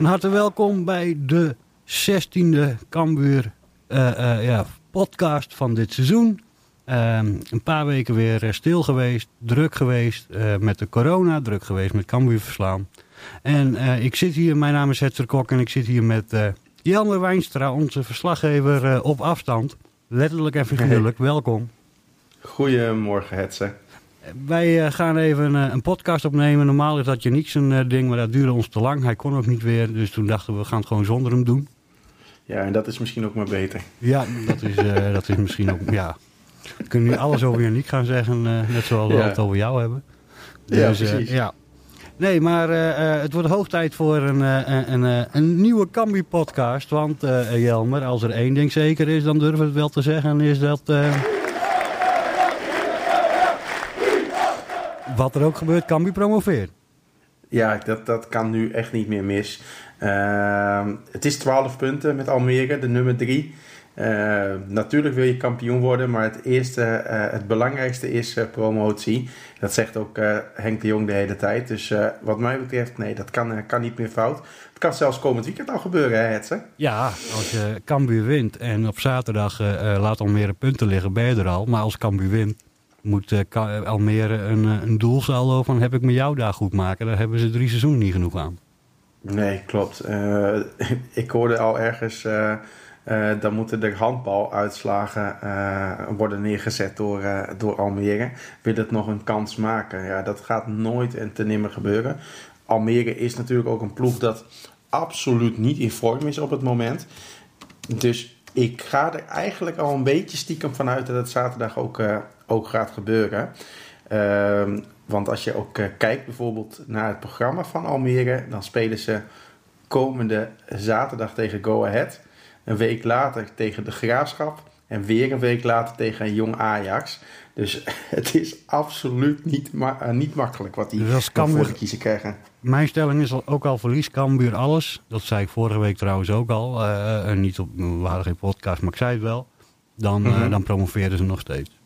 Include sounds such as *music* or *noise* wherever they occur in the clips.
Van harte welkom bij de 16e Cambuur uh, uh, ja, podcast van dit seizoen. Uh, een paar weken weer stil geweest, druk geweest met de corona, druk geweest met Cambuur verslaan. En ik zit hier, mijn naam is Hetzer Kok en ik zit hier met Jelmer Wijnstra, onze verslaggever op afstand. Letterlijk en figuurlijk, welkom. Goedemorgen Hetzer. Wij gaan even een podcast opnemen. Normaal is dat je niks een ding, maar dat duurde ons te lang. Hij kon ook niet weer, dus toen dachten we, we gaan het gewoon zonder hem doen. Ja, en dat is misschien ook maar beter. Ja, dat is, uh, dat is misschien ook, ja. We kunnen nu alles over Janiek gaan zeggen, uh, net zoals we het over jou hebben. Dus, ja, precies. Uh, ja. Nee, maar het wordt hoog tijd voor een, een, een nieuwe Cambi-podcast. Want Jelmer, als er één ding zeker is, dan durven we het wel te zeggen, is dat... wat er ook gebeurt, Cambi promoveert. Ja, dat, dat kan nu echt niet meer mis. Uh, het is 12 punten met Almere, de nummer 3. Uh, natuurlijk wil je kampioen worden, maar het, eerste, uh, het belangrijkste is uh, promotie. Dat zegt ook Henk de Jong de hele tijd. Dus wat mij betreft, nee, dat kan, kan niet meer fout. Het kan zelfs komend weekend al gebeuren, hè, Hetze? Ja, als je Cambuur wint en op zaterdag laat Almere punten liggen, ben je er al. Maar als Cambuur wint, moet Almere een, een doelsaldo van heb ik me jou daar goed maken. Daar hebben ze drie seizoenen niet genoeg aan. Nee, klopt. *laughs* Ik hoorde al ergens, uh, dan moeten er handbaluitslagen worden neergezet door, door Almere. Wil het nog een kans maken? Ja, dat gaat nooit en te nimmer gebeuren. Almere is natuurlijk ook een ploeg dat absoluut niet in vorm is op het moment. Dus ik ga er eigenlijk al een beetje stiekem vanuit dat het zaterdag ook, ook gaat gebeuren. Ehm, want als je ook uh, kijkt bijvoorbeeld naar het programma van Almere, dan spelen ze komende zaterdag tegen Go Ahead. Een week later tegen de Graafschap. En weer een week later tegen een jong Ajax. Dus *laughs* het is absoluut niet, ma uh, niet makkelijk wat die dus voor de kiezen krijgen. Mijn stelling is ook al verlies Cambuur alles. Dat zei ik vorige week trouwens ook al. Uh, niet op, we hadden geen podcast, maar ik zei het wel. Dan, mm -hmm. dan promoveerden ze nog steeds.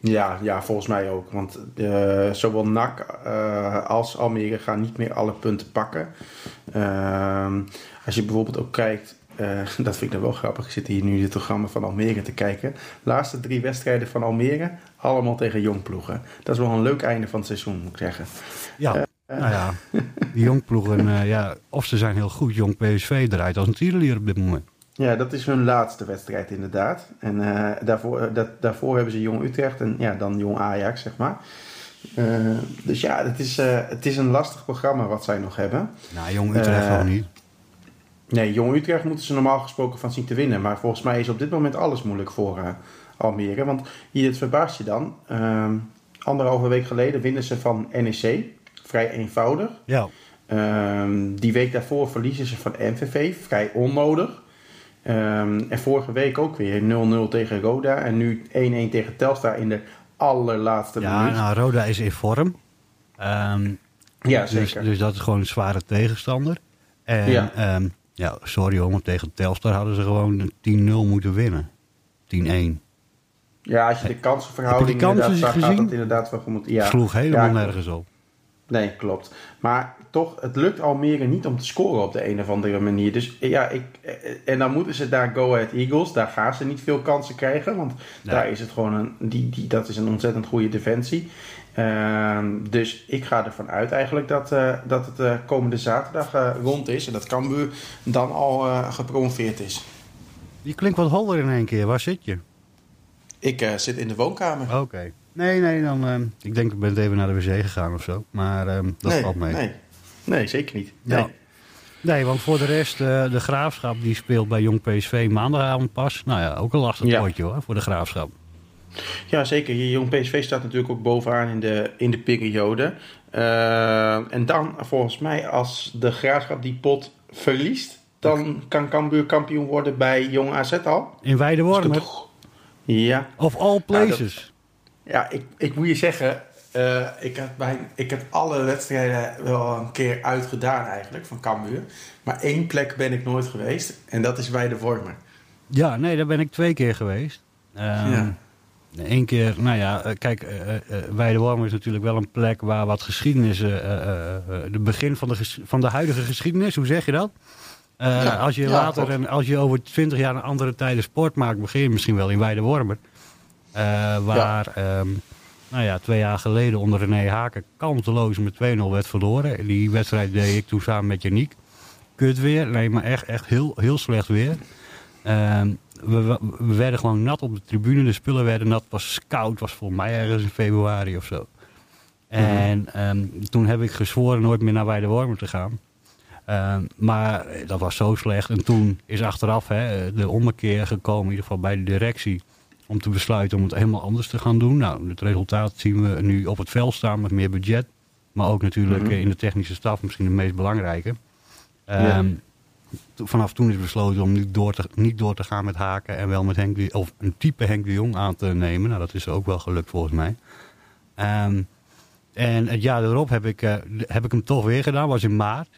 Ja, ja, volgens mij ook. Want uh, zowel NAC als Almere gaan niet meer alle punten pakken. Uh, als je bijvoorbeeld ook kijkt, eh, *laughs* dat vind ik dan wel grappig. Ik zit hier nu het programma van Almere te kijken. Laatste drie wedstrijden van Almere, allemaal tegen jongploegen. Dat is wel een leuk einde van het seizoen, moet ik zeggen. Ja, nou ja, die jongploegen, ja, of ze zijn heel goed. Jong PSV eruit als een tierenlier op dit moment. Ja, dat is hun laatste wedstrijd inderdaad. En uh, daarvoor, dat, daarvoor hebben ze Jong Utrecht en ja, dan Jong Ajax, zeg maar. Uh, dus ja, het is, het is een lastig programma wat zij nog hebben. Nou, Jong Utrecht gewoon niet. Nee, Jong Utrecht moeten ze normaal gesproken van zien te winnen. Maar volgens mij is op dit moment alles moeilijk voor Almere. Want hier, het verbaast je dan. Ehm, anderhalve week geleden winnen ze van NEC. Vrij eenvoudig. Ja. Ehm, die week daarvoor verliezen ze van MVV. Vrij onnodig. Um, en vorige week ook weer 0-0 tegen Roda. En nu 1-1 tegen Telstar in de allerlaatste ja, minuut. Ja, nou, Roda is in vorm. Um, ja, dus, zeker. Dus dat is gewoon een zware tegenstander. En ja, um, ja sorry hoor, maar tegen Telstar hadden ze gewoon 10-0 moeten winnen. 10-1. Ja, als je de kansenverhouding je die kansen inderdaad zag, gezien? gaat het inderdaad wel goed. Ja. Sloeg helemaal Ja, nergens op. Nee, klopt. Maar toch, het lukt Almere niet om te scoren op de een of andere manier. Dus ja, ik, en dan moeten ze daar Go Ahead Eagles. Daar gaan ze niet veel kansen krijgen. Want Nee. daar is het gewoon een, die, die, dat is een ontzettend goede defensie. Ehm, dus ik ga ervan uit eigenlijk dat, eh, dat het eh, komende zaterdag eh, rond is. En dat Cambuur dan al eh, gepromoveerd is. Je klinkt wat holder in één keer. Waar zit je? Ik eh, zit in de woonkamer. Oké. Nee, nee, dan... ehm, ik denk ik ben even naar de wc gegaan of zo. Maar ehm, dat nee, valt mee. nee, nee, zeker niet. Ja. Nee. Nee, want voor de rest, eh, de Graafschap die speelt bij Jong PSV maandagavond pas. Nou ja, ook een lastig Ja. potje hoor, voor de Graafschap. Ja, zeker. Je Jong PSV staat natuurlijk ook bovenaan in de, in de periode. Eh, en dan, volgens mij, als de Graafschap die pot verliest... dan kan Cambuur kampioen worden bij Jong AZ al. In goed? Ja, of all places. ja ik, ik moet je zeggen... eh, ik, heb bij, ik heb alle wedstrijden wel een keer uitgedaan eigenlijk van Cambuur. Maar één plek ben ik nooit geweest. En dat is bij de. Ja, nee, daar ben ik twee keer geweest. Ehm, Ja. Eén keer, nou ja, eh, kijk, uh, uh, is natuurlijk wel een plek waar wat geschiedenis, de begin van de, van de huidige geschiedenis, hoe zeg je dat? Ja, als je ja, later, en als je over twintig jaar een andere tijden sport maakt, begin je misschien wel in Weidewormer. Waar, ja. Um, nou ja, twee jaar geleden onder René Haken kanteloos met 2-0 werd verloren. Die wedstrijd deed ik toen samen met Janiek. Kut weer, nee, maar echt, echt heel, heel slecht weer. Uh, we, we, werden gewoon nat op de tribune. De spullen werden nat. Het was koud. was volgens mij ergens in februari of zo. En um, toen heb ik gezworen nooit meer naar Weidewormer te gaan. Um, maar dat was zo slecht. En toen is achteraf hè, de ommekeer gekomen, in ieder geval bij de directie, om te besluiten om het helemaal anders te gaan doen. Nou, het resultaat zien we nu op het veld staan met meer budget. Maar ook natuurlijk mm -hmm. in de technische staf misschien het meest belangrijke. Um, ja vanaf toen is besloten om niet door, te, niet door te gaan met Haken en wel met Henk de, of een type Henk de Jong aan te nemen. Nou, dat is ook wel gelukt volgens mij. Um, en het jaar erop heb ik, uh, heb ik hem toch weer gedaan, was in maart.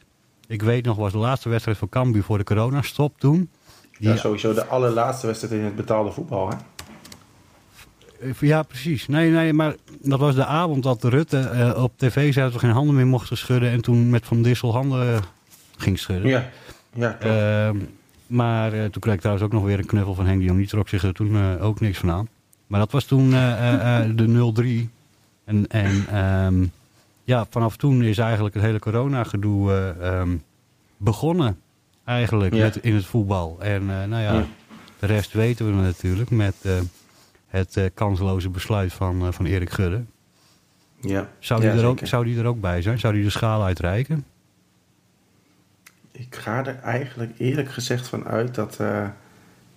Ik weet nog, was de laatste wedstrijd van Cambuur voor de coronastop toen. Die, ja, sowieso de allerlaatste wedstrijd in het betaalde voetbal, hè? Ja, precies. Nee, nee, maar dat was de avond dat Rutte uh, op tv zei dat we geen handen meer mochten schudden. En toen met Van Dissel handen uh, ging schudden. Ja. Ja, uh, maar toen kreeg ik trouwens ook nog weer een knuffel van Henk de Jong. Die trok zich er toen ook niks van aan. Maar dat was toen de 0-3. En, en um, ja, vanaf toen is eigenlijk het hele corona-gedoe um, begonnen. Eigenlijk ja. met, in het voetbal. En nou ja, ja, de rest weten we natuurlijk met het kansloze besluit van, van Erik Gudde. Ja. Zou, die er ook, zou die er ook bij zijn? Zou die de schaal uitreiken? ik ga er eigenlijk eerlijk gezegd van uit dat, uh,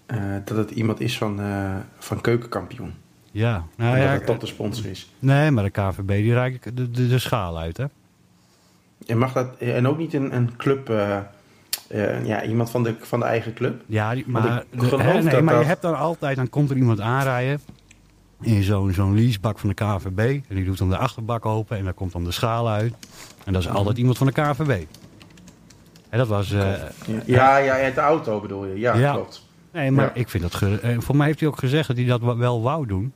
uh, dat het iemand is van, uh, van keukenkampioen. Ja, nou ja. Dat het de sponsor is. Nee, maar de KVB die reikt de, de, de, schaal uit, hè? En mag dat, en ook niet een, een club, ja, iemand van de, van de eigen club? Ja, die, maar, de, hè, nee, maar dat... je hebt dan altijd, dan komt er iemand aanrijden in zo'n zo'n leasebak van de KVB. En die doet dan de achterbak open en daar komt dan de schaal uit. En dat is altijd iemand van de KVB. En dat was... Uh, ja, ja, ja, de auto bedoel je. Ja, ja. klopt. Nee, maar ja. ik vind dat... Uh, voor mij heeft hij ook gezegd dat hij dat wel wou doen.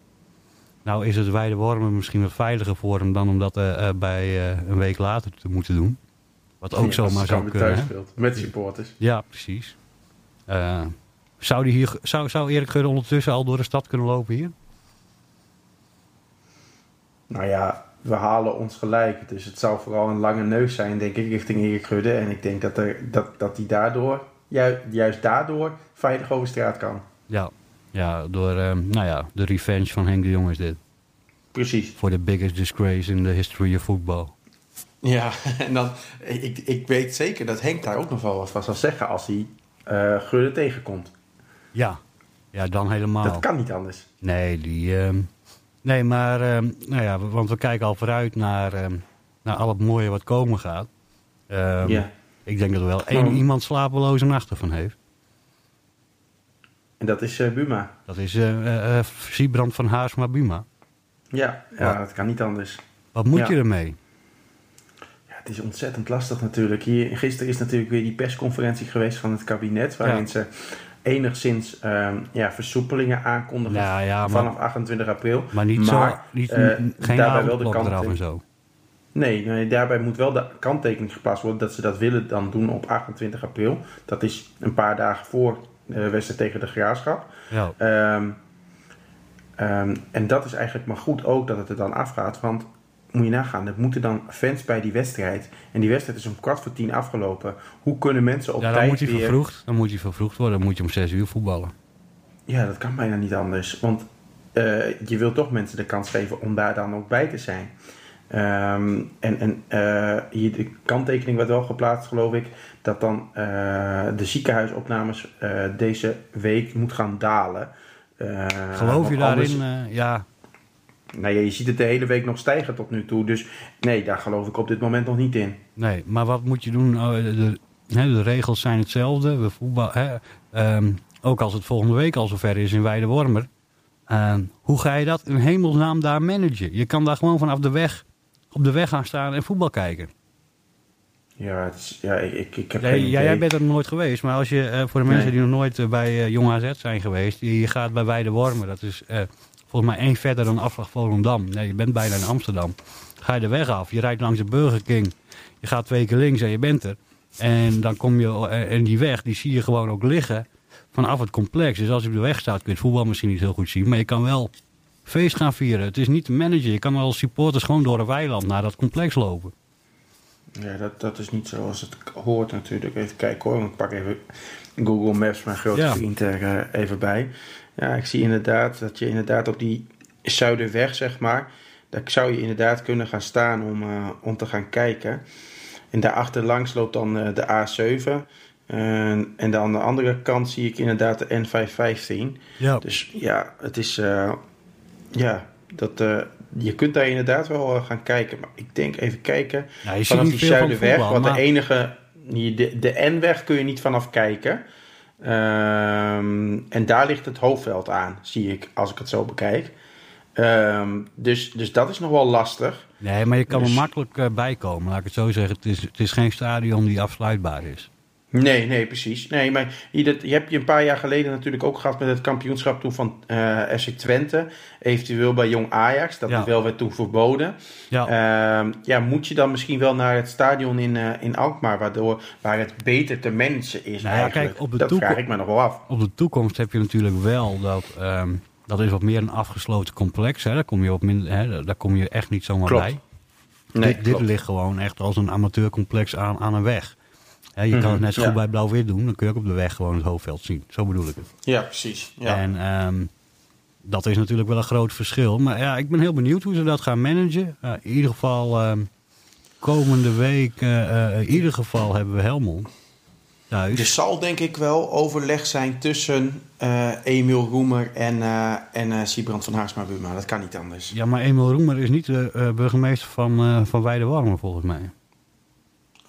Nou is het wijde wormen misschien wat veiliger voor hem... dan om dat uh, bij een week later te moeten doen. Wat ook ja, zomaar zou kunnen. Speelt, met supporters. Ja, precies. zou, die hier, zou, zou Erik Gudde ondertussen al door de stad kunnen lopen hier? Nou ja, we halen ons gelijk. Dus het zou vooral een lange neus zijn, denk ik, richting Erik Gudde. En ik denk dat, er, dat, dat hij daardoor, juist, juist daardoor, veilig over straat kan. Ja, ja door uh, nou ja, de revenge van Henk de Jong is dit. Precies. Voor de biggest disgrace in the history of football. Ja, *laughs* en dan, ik, ik weet zeker dat Henk daar ook nog wel wat van zal zeggen als hij uh, Gudde tegenkomt. Ja, ja, dan helemaal. Dat kan niet anders. Nee, die... Uh, Nee, maar uh, nou ja, want we kijken al vooruit naar, uh, naar al het mooie wat komen gaat. Ja. Ik denk dat er wel één iemand slapeloze nachten van heeft. En dat is eh, Buma. Dat is uh, Siebrand van Haarsma Buma. Ja, ja dat kan niet anders. Wat moet ja. je ermee? Het is ontzettend lastig natuurlijk. Hier, gisteren is natuurlijk weer die persconferentie geweest van het kabinet... waarin ja. ze enigszins um, ja, versoepelingen aankondigen ja, ja, vanaf 28 april. Maar niet maar, zo, niet, uh, geen daarbij wel de kant en zo. Nee, nee, daarbij moet wel de kanttekening geplaatst worden dat ze dat willen dan doen op 28 april. Dat is een paar dagen voor de wedstrijd tegen de Graafschap. Ja. Um, um, en dat is eigenlijk maar goed ook dat het er dan afgaat, want moet je nagaan, er moeten dan fans bij die wedstrijd. En die wedstrijd is om kwart voor tien afgelopen. Hoe kunnen mensen op ja, dan tijd moet hij weer... Vervroegd, dan moet hij vervroegd worden, dan moet je om zes uur voetballen. Ja, dat kan bijna niet anders. Want uh, je wilt toch mensen de kans geven om daar dan ook bij te zijn. Um, en en uh, hier de kanttekening werd wel geplaatst, geloof ik, dat dan uh, de ziekenhuisopnames deze week moet gaan dalen. geloof je daarin? Anders... ja, nou ja, je ziet het de hele week nog stijgen tot nu toe. Dus nee, daar geloof ik op dit moment nog niet in. Nee, maar wat moet je doen? Oh, de, de, regels zijn hetzelfde. We voetbal, hè, um, ook als het volgende week al zover is in Weidewormer. Um, hoe ga je dat in hemelsnaam daar managen? Je kan daar gewoon vanaf de weg, op de weg gaan staan en voetbal kijken. Ja, het is, ja ik, ik heb ja, geen ja, jij bent er nog nooit geweest, maar als je uh, voor de mensen nee. die nog nooit uh, bij uh, Jong AZ zijn geweest, je, je gaat bij Weidewormer, dat is volgens mij één verder dan afslag Volendam. Nee, je bent bijna in Amsterdam. Ga je de weg af, je rijdt langs de Burger King. Je gaat twee keer links en je bent er. En dan kom je, en die weg, die zie je gewoon ook liggen vanaf het complex. Dus als je op de weg staat, kun je het voetbal misschien niet heel goed zien. Maar je kan wel feest gaan vieren. Het is niet te managen. Je kan als supporters gewoon door een weiland naar dat complex lopen. Ja, dat, dat is niet zoals het hoort natuurlijk. Even kijken hoor, ik pak even Google Maps, mijn grote vriend, er uh, even bij. Ja, ik zie inderdaad dat je inderdaad op die Zuiderweg, zeg maar... daar zou je inderdaad kunnen gaan staan om, uh, om te gaan kijken. En daarachter langs loopt dan uh, de A7... En, en aan de andere kant zie ik inderdaad de N515. Ja. Dus ja, het is. Ja, dat, je kunt daar inderdaad wel gaan kijken. Maar ik denk even kijken. Nou, vanaf die Zuiderweg, van want de enige. De, de N-weg kun je niet vanaf kijken. Um, en daar ligt het hoofdveld aan, zie ik, als ik het zo bekijk. Um, dus, dus dat is nog wel lastig. Nee, maar je kan dus... er makkelijk bijkomen, laat ik het zo zeggen. Het is, het is geen stadion die afsluitbaar is. Nee, nee, precies. Nee, maar je, dat, je hebt je een paar jaar geleden natuurlijk ook gehad met het kampioenschap toen van uh, FC Twente. Eventueel bij Jong Ajax. Dat ja. wel werd toen verboden. Ja. Uh, ja, moet je dan misschien wel naar het stadion in, uh, in Alkmaar, waardoor, waar het beter te managen is nou ja, Kijk, op de dat vraag ik me nog wel af. Op de toekomst heb je natuurlijk wel dat... Um, dat is wat meer een afgesloten complex. Hè. Daar, kom je op minder, hè. Daar kom je echt niet zomaar klopt. bij. Nee, dit, dit ligt gewoon echt als een amateurcomplex aan, aan een weg. Ja, je kan het net zo goed ja. bij blauw-wit doen. Dan kun je ook op de weg gewoon het hoofdveld zien. Zo bedoel ik het. Ja, precies. Ja. En um, dat is natuurlijk wel een groot verschil. Maar ja, ik ben heel benieuwd hoe ze dat gaan managen. Uh, in ieder geval um, komende week, uh, uh, in ieder geval hebben we Helmond. Thuis. Er zal denk ik wel overleg zijn tussen Emiel Roemer en, en Siebrand van Haarsma-Buma. Dat kan niet anders. Ja, maar Emiel Roemer is niet de burgemeester van, van Weidewarmer volgens mij.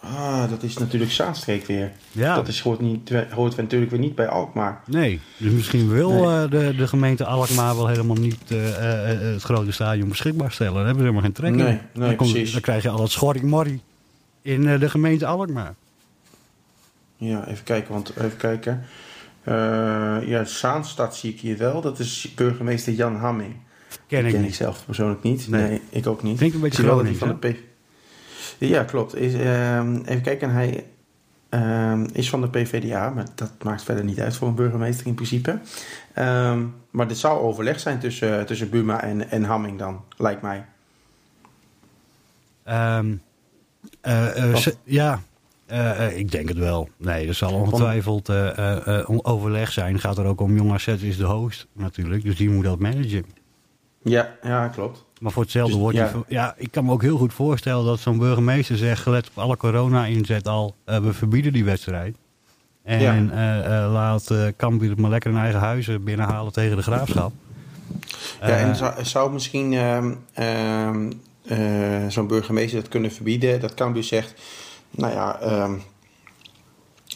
Ah, dat is natuurlijk Zaanstreek weer. Ja. Dat is, hoort, niet, hoort natuurlijk weer niet bij Alkmaar. Nee, dus misschien wil nee. uh, de, de gemeente Alkmaar wel helemaal niet uh, uh, het grote stadion beschikbaar stellen. Daar hebben ze helemaal geen trek nee, in. Nee, dan, krijg je al het schorringmorrie in de gemeente Alkmaar. Ja, even kijken, want even kijken. ja, Zaanstad zie ik hier wel. Dat is burgemeester Jan Hamming. Ken ik, ken ik zelf persoonlijk niet. Nee, ik ook niet. Klinkt een beetje Groningen, dat van de P ja, klopt. Is, um, even kijken, hij um, is van de PVDA, maar dat maakt verder niet uit voor een burgemeester in principe. Um, maar dit zou overleg zijn tussen, tussen Buma en, en Hamming dan, lijkt mij. Uh, uh, ja, uh, ik denk het wel. Nee, er zal ongetwijfeld uh, overleg zijn. Gaat er ook om Jong AZ is de host natuurlijk, dus die moet dat managen. Ja, ja klopt. Maar voor hetzelfde dus, wordt ja. Die, ja, ik kan me ook heel goed voorstellen dat zo'n burgemeester zegt, gelet op alle corona-inzet al, uh, we verbieden die wedstrijd. En ja. uh, uh, laat uh, Cambuur het maar lekker in eigen huizen binnenhalen tegen de graafschap. Ja, en zou, zou misschien zo'n burgemeester dat kunnen verbieden? Dat Cambuur zegt, nou ja, um,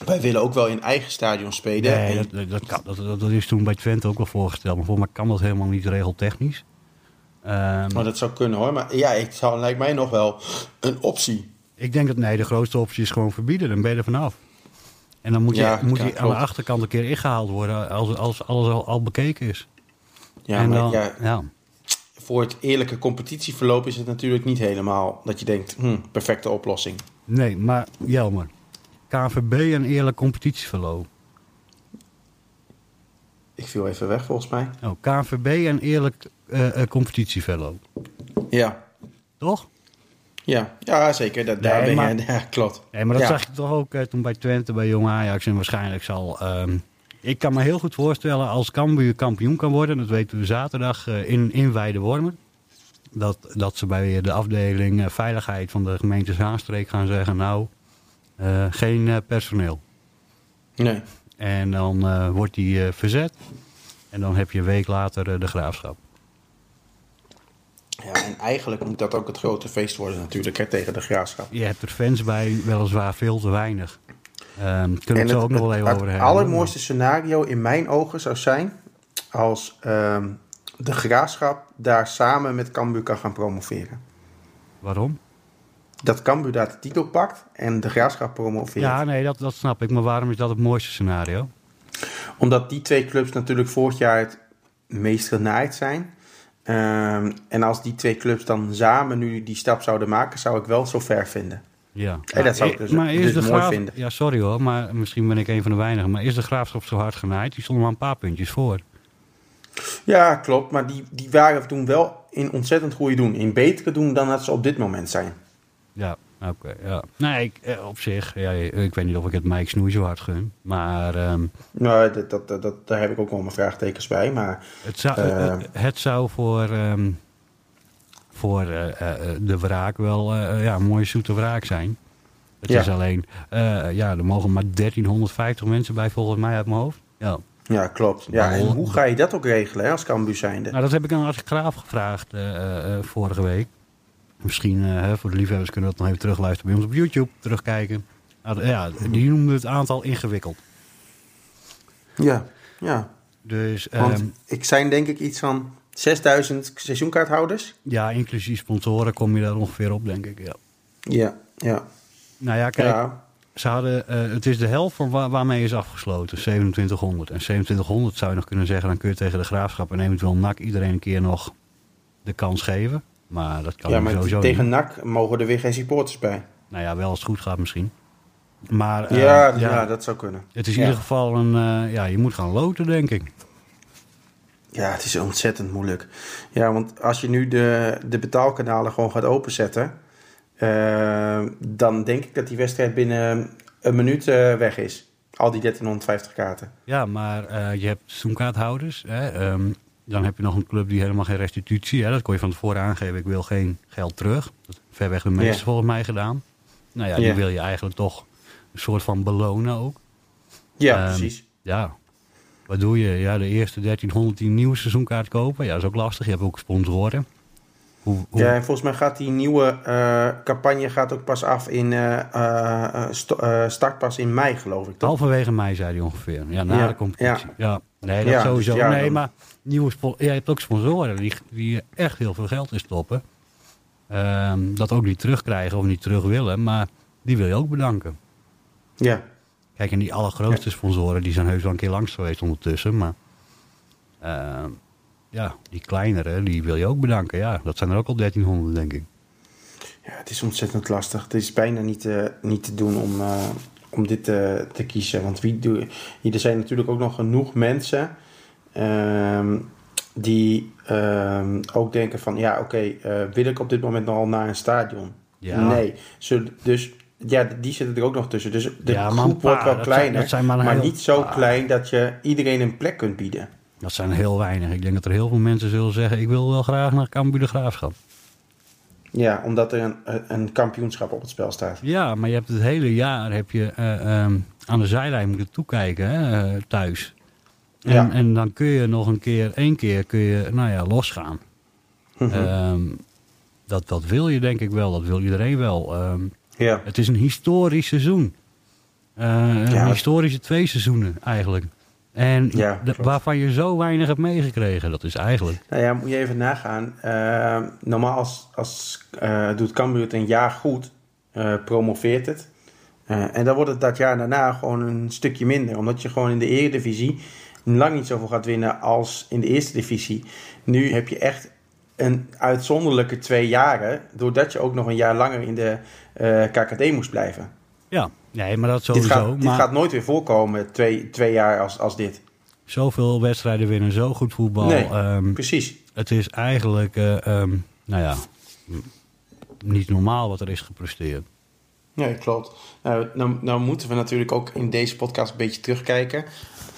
wij willen ook wel in eigen stadion spelen. Nee, en... dat, dat, kan, dat, dat, is toen bij Twente ook wel voorgesteld. Maar volgens mij kan dat helemaal niet regeltechnisch. Um, maar dat zou kunnen hoor. Maar ja, het zou, lijkt mij nog wel een optie. Ik denk dat nee, de grootste optie is gewoon verbieden. Dan ben je er vanaf. En dan moet je, ja, moet ja, je aan de achterkant een keer ingehaald worden als, als alles al, al bekeken is. Ja, en maar dan, ja, ja. voor het eerlijke competitieverloop is het natuurlijk niet helemaal dat je denkt, hm, perfecte oplossing. Nee, maar Jelmer, KVB een eerlijk competitieverloop. Ik viel even weg volgens mij. Oh, KVB een eerlijk uh, competitieverloop. Ja. Toch? Ja, ja zeker. Dat, daar nee, ben je, *laughs* ja, klopt. Nee, maar dat ja. zag je toch ook uh, toen bij Twente, bij Jong Ajax. En waarschijnlijk zal... Um, ik kan me heel goed voorstellen als Cambuur kampioen kan worden. Dat weten we zaterdag uh, in, in Weidewormen. Dat, dat ze bij de afdeling uh, veiligheid van de gemeente Zaanstreek gaan zeggen... Nou, geen personeel. Nee. En dan wordt die verzet. En dan heb je een week later de graafschap. Ja, en eigenlijk moet dat ook het grote feest worden natuurlijk hè, tegen de graafschap. Je hebt er fans bij, weliswaar veel te weinig. Um, kunnen we het, het ook nog wel even over hebben. Het allermooiste scenario in mijn ogen zou zijn als um, de graafschap daar samen met Cambuur kan gaan promoveren. Waarom? Dat Cambuur daar de titel pakt en de graafschap promoveert. Ja, nee, dat, dat snap ik. Maar waarom is dat het mooiste scenario? Omdat die twee clubs natuurlijk vorig jaar het meest genaaid zijn. Ehm, en als die twee clubs dan samen nu die stap zouden maken, zou ik wel zo ver vinden. Ja, En dat zou ik dus, maar is dus de mooi graaf, vinden. Ja, sorry hoor, maar misschien ben ik een van de weinigen. Maar is de graafschap zo hard genaaid? Die stonden maar een paar puntjes voor. Ja, klopt. Maar die, die waren toen wel in ontzettend goede doen. In betere doen dan dat ze op dit moment zijn. Ja, oké. ja. Nee, ik, eh, op zich, ja, ik weet niet of ik het Mike Snoei zo hard gun. Maar ehm, Nou, dat, dat, dat, dat- daar heb ik ook wel mijn vraagtekens bij. Maar het, zou, Eh. het, het zou voor, ehm, voor eh, eh, de wraak wel eh, ja, een mooie zoete wraak zijn. Het Ja. is alleen, eh, ja, er mogen maar 1350 mensen bij volgens mij uit mijn hoofd. Ja. ja, klopt. Ja, en hoe ga je dat ook regelen hè, als Cambuur zijnde? Nou, dat heb ik aan Art Graaf gevraagd eh, eh, eh, vorige week. Misschien eh, hè, voor de liefhebbers kunnen we dat nog even terugluisteren bij ons op YouTube, terugkijken. Nou, ja, die noemde het aantal ingewikkeld. Ja, ja. Dus Want ehm, ik zijn denk ik iets van 6000 seizoenkaarthouders. ja, inclusief sponsoren kom je daar ongeveer op, denk ik. Ja. Ja, ja. Nou ja, kijk, ja. ze hadden, eh, het is de helft van waar, waarmee is afgesloten, 2700. En 2700 zou je nog kunnen zeggen, dan kun je tegen de graafschap en eventueel NAC iedereen een keer nog de kans geven. Maar dat kan ja, maar sowieso tegen niet. NAC mogen er weer geen supporters bij. Nou ja, wel als het goed gaat misschien. Maar eh, ja, ja, dat zou kunnen. Het is in Ja. ieder geval een, eh, ja, je moet gaan loten, denk ik. Ja, het is ontzettend moeilijk. Ja, want als je nu de, de betaalkanalen gewoon gaat openzetten, eh, dan denk ik dat die wedstrijd binnen een minuut weg is. Al die 1350 kaarten. Ja, maar je hebt seizoenkaarthouders. Hè, ehm, dan heb je nog een club die helemaal geen restitutie. Hè, dat kon je van tevoren aangeven, ik wil geen geld terug. Dat ver weg de meeste volgens mij gedaan. Nou ja, die wil je eigenlijk toch een soort van belonen ook. Ja, Ehm, precies. Ja, wat doe je? Ja, de eerste 1300 die een nieuwe seizoenkaart kopen. Ja, dat is ook lastig. Je hebt ook sponsoren. Hoe, hoe, Ja, en volgens mij gaat die nieuwe eh, campagne gaat ook pas af in eh, eh, start pas in mei, geloof ik. Toch? Halverwege mei, zei hij ongeveer. Ja, na Ja, de competitie. Ja. Nee, dat Ja, sowieso. dus nee, maar nieuwe je hebt ook sponsoren die, die echt heel veel geld in stoppen. Ehm, dat ook niet terugkrijgen of niet terug willen, maar die wil je ook bedanken. Ja, Kijk, en die allergrootste sponsoren, die zijn heus wel een keer langs geweest ondertussen. Maar ehm, ja, die kleinere, die wil je ook bedanken. Ja, dat zijn er ook al 1300, denk ik. ja, het is ontzettend lastig. Het is bijna niet, eh, niet te doen om, eh, om dit eh, te kiezen. Want wie doe, er zijn natuurlijk ook nog genoeg mensen ehm, die ehm, ook denken van... Ja, oké, eh, wil ik op dit moment nog al naar een stadion? Ja. Nee. Zullen- dus ja, die zitten er ook nog tussen. Dus de Ja, groep wordt wel kleiner, zijn maar niet zo paar. klein dat je iedereen een plek kunt bieden. Dat zijn heel weinig. Ik denk dat er heel veel mensen zullen zeggen, ik wil wel graag naar Cambuur de Graafschap. Ja, omdat er een, een kampioenschap op het spel staat. Ja, maar je hebt het hele jaar heb je, eh, ehm, aan de zijlijn moeten toekijken hè, eh, thuis. En, Ja. en dan kun je nog een keer, één keer kun je, nou ja, losgaan. Mhm. Ehm, dat, dat wil je denk ik wel, dat wil iedereen wel. Ehm, ja. het is een historisch seizoen. Eh, een Ja. historische twee seizoenen eigenlijk. En Ja, waarvan je zo weinig hebt meegekregen, dat is eigenlijk... Nou ja, moet je even nagaan. Eh, normaal als, als, eh, doet Cambuur het een jaar goed, eh, promoveert het. En dan wordt het dat jaar daarna gewoon een stukje minder. Omdat je gewoon in de eredivisie lang niet zoveel gaat winnen als in de eerste divisie. Nu heb je echt een uitzonderlijke twee jaren. Doordat je ook nog een jaar langer in de eh, KKD moest blijven. Ja, nee, maar dat Dit sowieso. gaat, dit maar gaat nooit weer voorkomen, twee, twee jaar als, als dit. zoveel wedstrijden winnen, zo goed voetbal. Nee. Ehm, Precies. het is eigenlijk, eh, ehm, nou ja, niet normaal wat er is gepresteerd. Nee, klopt. Nou, nou, nou moeten we natuurlijk ook in deze podcast een beetje terugkijken.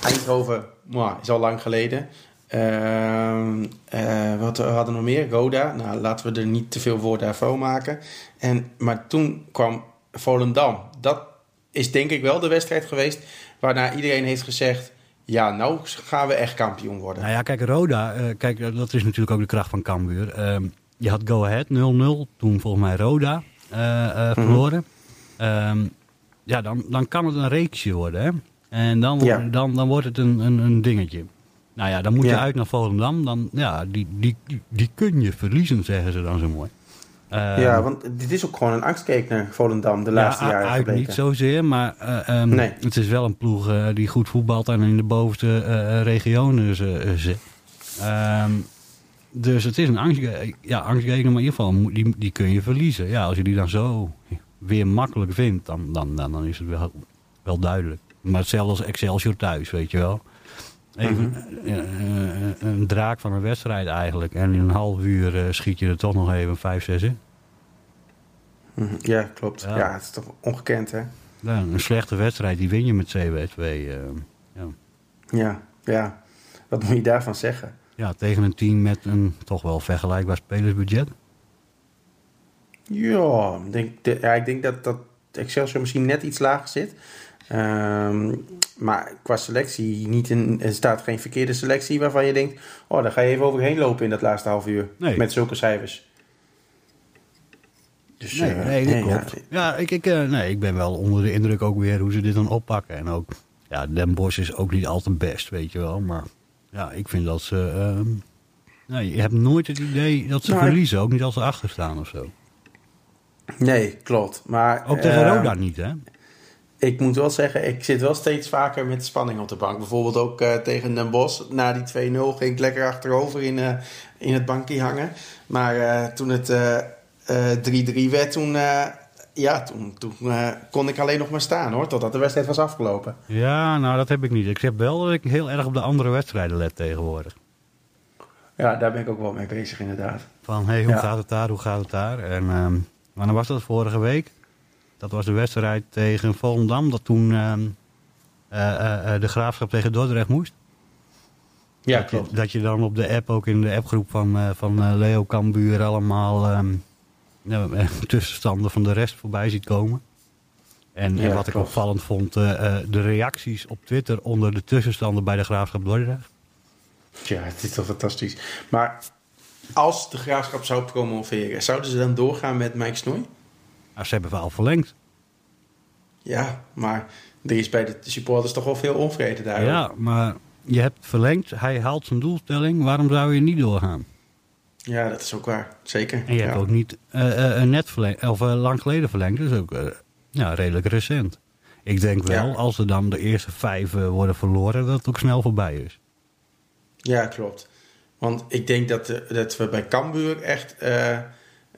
Eindhoven mwah, is al lang geleden. Ehm, eh, wat we hadden nog meer? Roda. Nou, laten we er niet te veel woorden vuil maken. En, maar toen kwam Volendam. Dat is denk ik wel de wedstrijd geweest waarna iedereen heeft gezegd... Ja, nou gaan we echt kampioen worden. Nou ja, kijk, Roda, eh, kijk, dat is natuurlijk ook de kracht van Cambuur. Ehm, je had Go Ahead 0-0, toen volgens mij Roda eh, Mhm. verloren. Ehm, ja, dan, dan kan het een reeksje worden, hè. En dan, Ja. dan, dan wordt het een, een, een dingetje. Nou ja, dan moet je Ja. uit naar Volendam. Dan, ja, die, die, die, kun je verliezen, zeggen ze dan zo mooi. Ehm, ja, want dit is ook gewoon een angstkeek naar Volendam de laatste ja, jaren uit gebleken. niet zozeer, maar eh, ehm, Nee. het is wel een ploeg eh, die goed voetbalt en in de bovenste eh, regionen zit. Ehm, dus het is een angstgekeken, ja, maar in ieder geval, die, die kun je verliezen. Ja, als je die dan zo weer makkelijk vindt, dan, dan, dan, dan is het wel, wel duidelijk. Maar hetzelfde als Excelsior thuis, weet je wel. Even eh, eh, een draak van een wedstrijd eigenlijk. En in een half uur eh, schiet je er toch nog even 5, 6 in. Mhm. Ja, klopt. Ja. Ja. het is toch ongekend, hè? Ja, een slechte wedstrijd, die win je met 2-2. eh, ja. Ja, ja. Wat moet je daarvan zeggen? ja, tegen een team met een toch wel vergelijkbaar spelersbudget. Ja, ik denk, de, ja, ik denk dat, dat Excelsior misschien net iets lager zit. Ehm, maar qua selectie niet een, er staat geen verkeerde selectie waarvan je denkt... oh, daar ga je even overheen lopen in dat laatste half uur. Nee. Met zulke cijfers. Dus, Nee, eh, nee, dat klopt. Ja, ik, ik, eh, nee, ik ben wel onder de indruk ook weer hoe ze dit dan oppakken. En ook, ja, Den Bosch is ook niet al te best, weet je wel. Maar ja, ik vind dat ze... nee, je hebt nooit het idee dat ze Maar- verliezen. Ook niet als ze achter staan of zo. Nee, klolt. Maar, Ook tegen eh, Roda niet, hè? Ik moet wel zeggen, ik zit wel steeds vaker met spanning op de bank. Bijvoorbeeld ook eh, tegen Den Bosch. Na die 2-0 ging ik lekker achterover in, eh, in het bankje hangen. Maar eh, toen het eh, eh, 3-3 werd, toen, ja, toen, toen kon ik alleen nog maar staan hoor. Totdat de wedstrijd was afgelopen. Ja, nou, dat heb ik niet. Ik heb wel dat ik heel erg op de andere wedstrijden let tegenwoordig. Ja, daar ben ik ook wel mee bezig inderdaad. Van, hé, hey, hoe Ja. gaat het daar, hoe gaat het daar? En ehm wanneer was dat vorige week? Dat was de wedstrijd tegen Volendam, dat toen ehm, eh, eh, eh, de Graafschap tegen Dordrecht moest. Ja, dat, je, klopt. dat je dan op de app, ook in de appgroep van, van Leo Cambuur allemaal eh, *laughs* tussenstanden van de rest voorbij ziet komen. En, en wat ik klopt. opvallend vond, de reacties op Twitter onder de tussenstanden bij de Graafschap Dordrecht. Ja, het is toch fantastisch. Maar als de graafschap zou promoveren, zouden ze dan doorgaan met Mike Snoei? Nou, ze hebben wel verlengd. Ja, maar er is bij de supporters toch wel veel onvrede daar. Ja, maar je hebt verlengd. Hij haalt zijn doelstelling. Waarom zou je niet doorgaan? Ja, dat is ook waar. Zeker. En je ja. hebt ook niet eh, net verlengd, of eh, lang geleden verlengd. Dus ook ja, redelijk recent. Ik denk wel, Ja. als er dan de eerste vijf worden verloren, dat het ook snel voorbij is. Ja, klopt. Want ik denk dat, dat we bij Cambuur echt...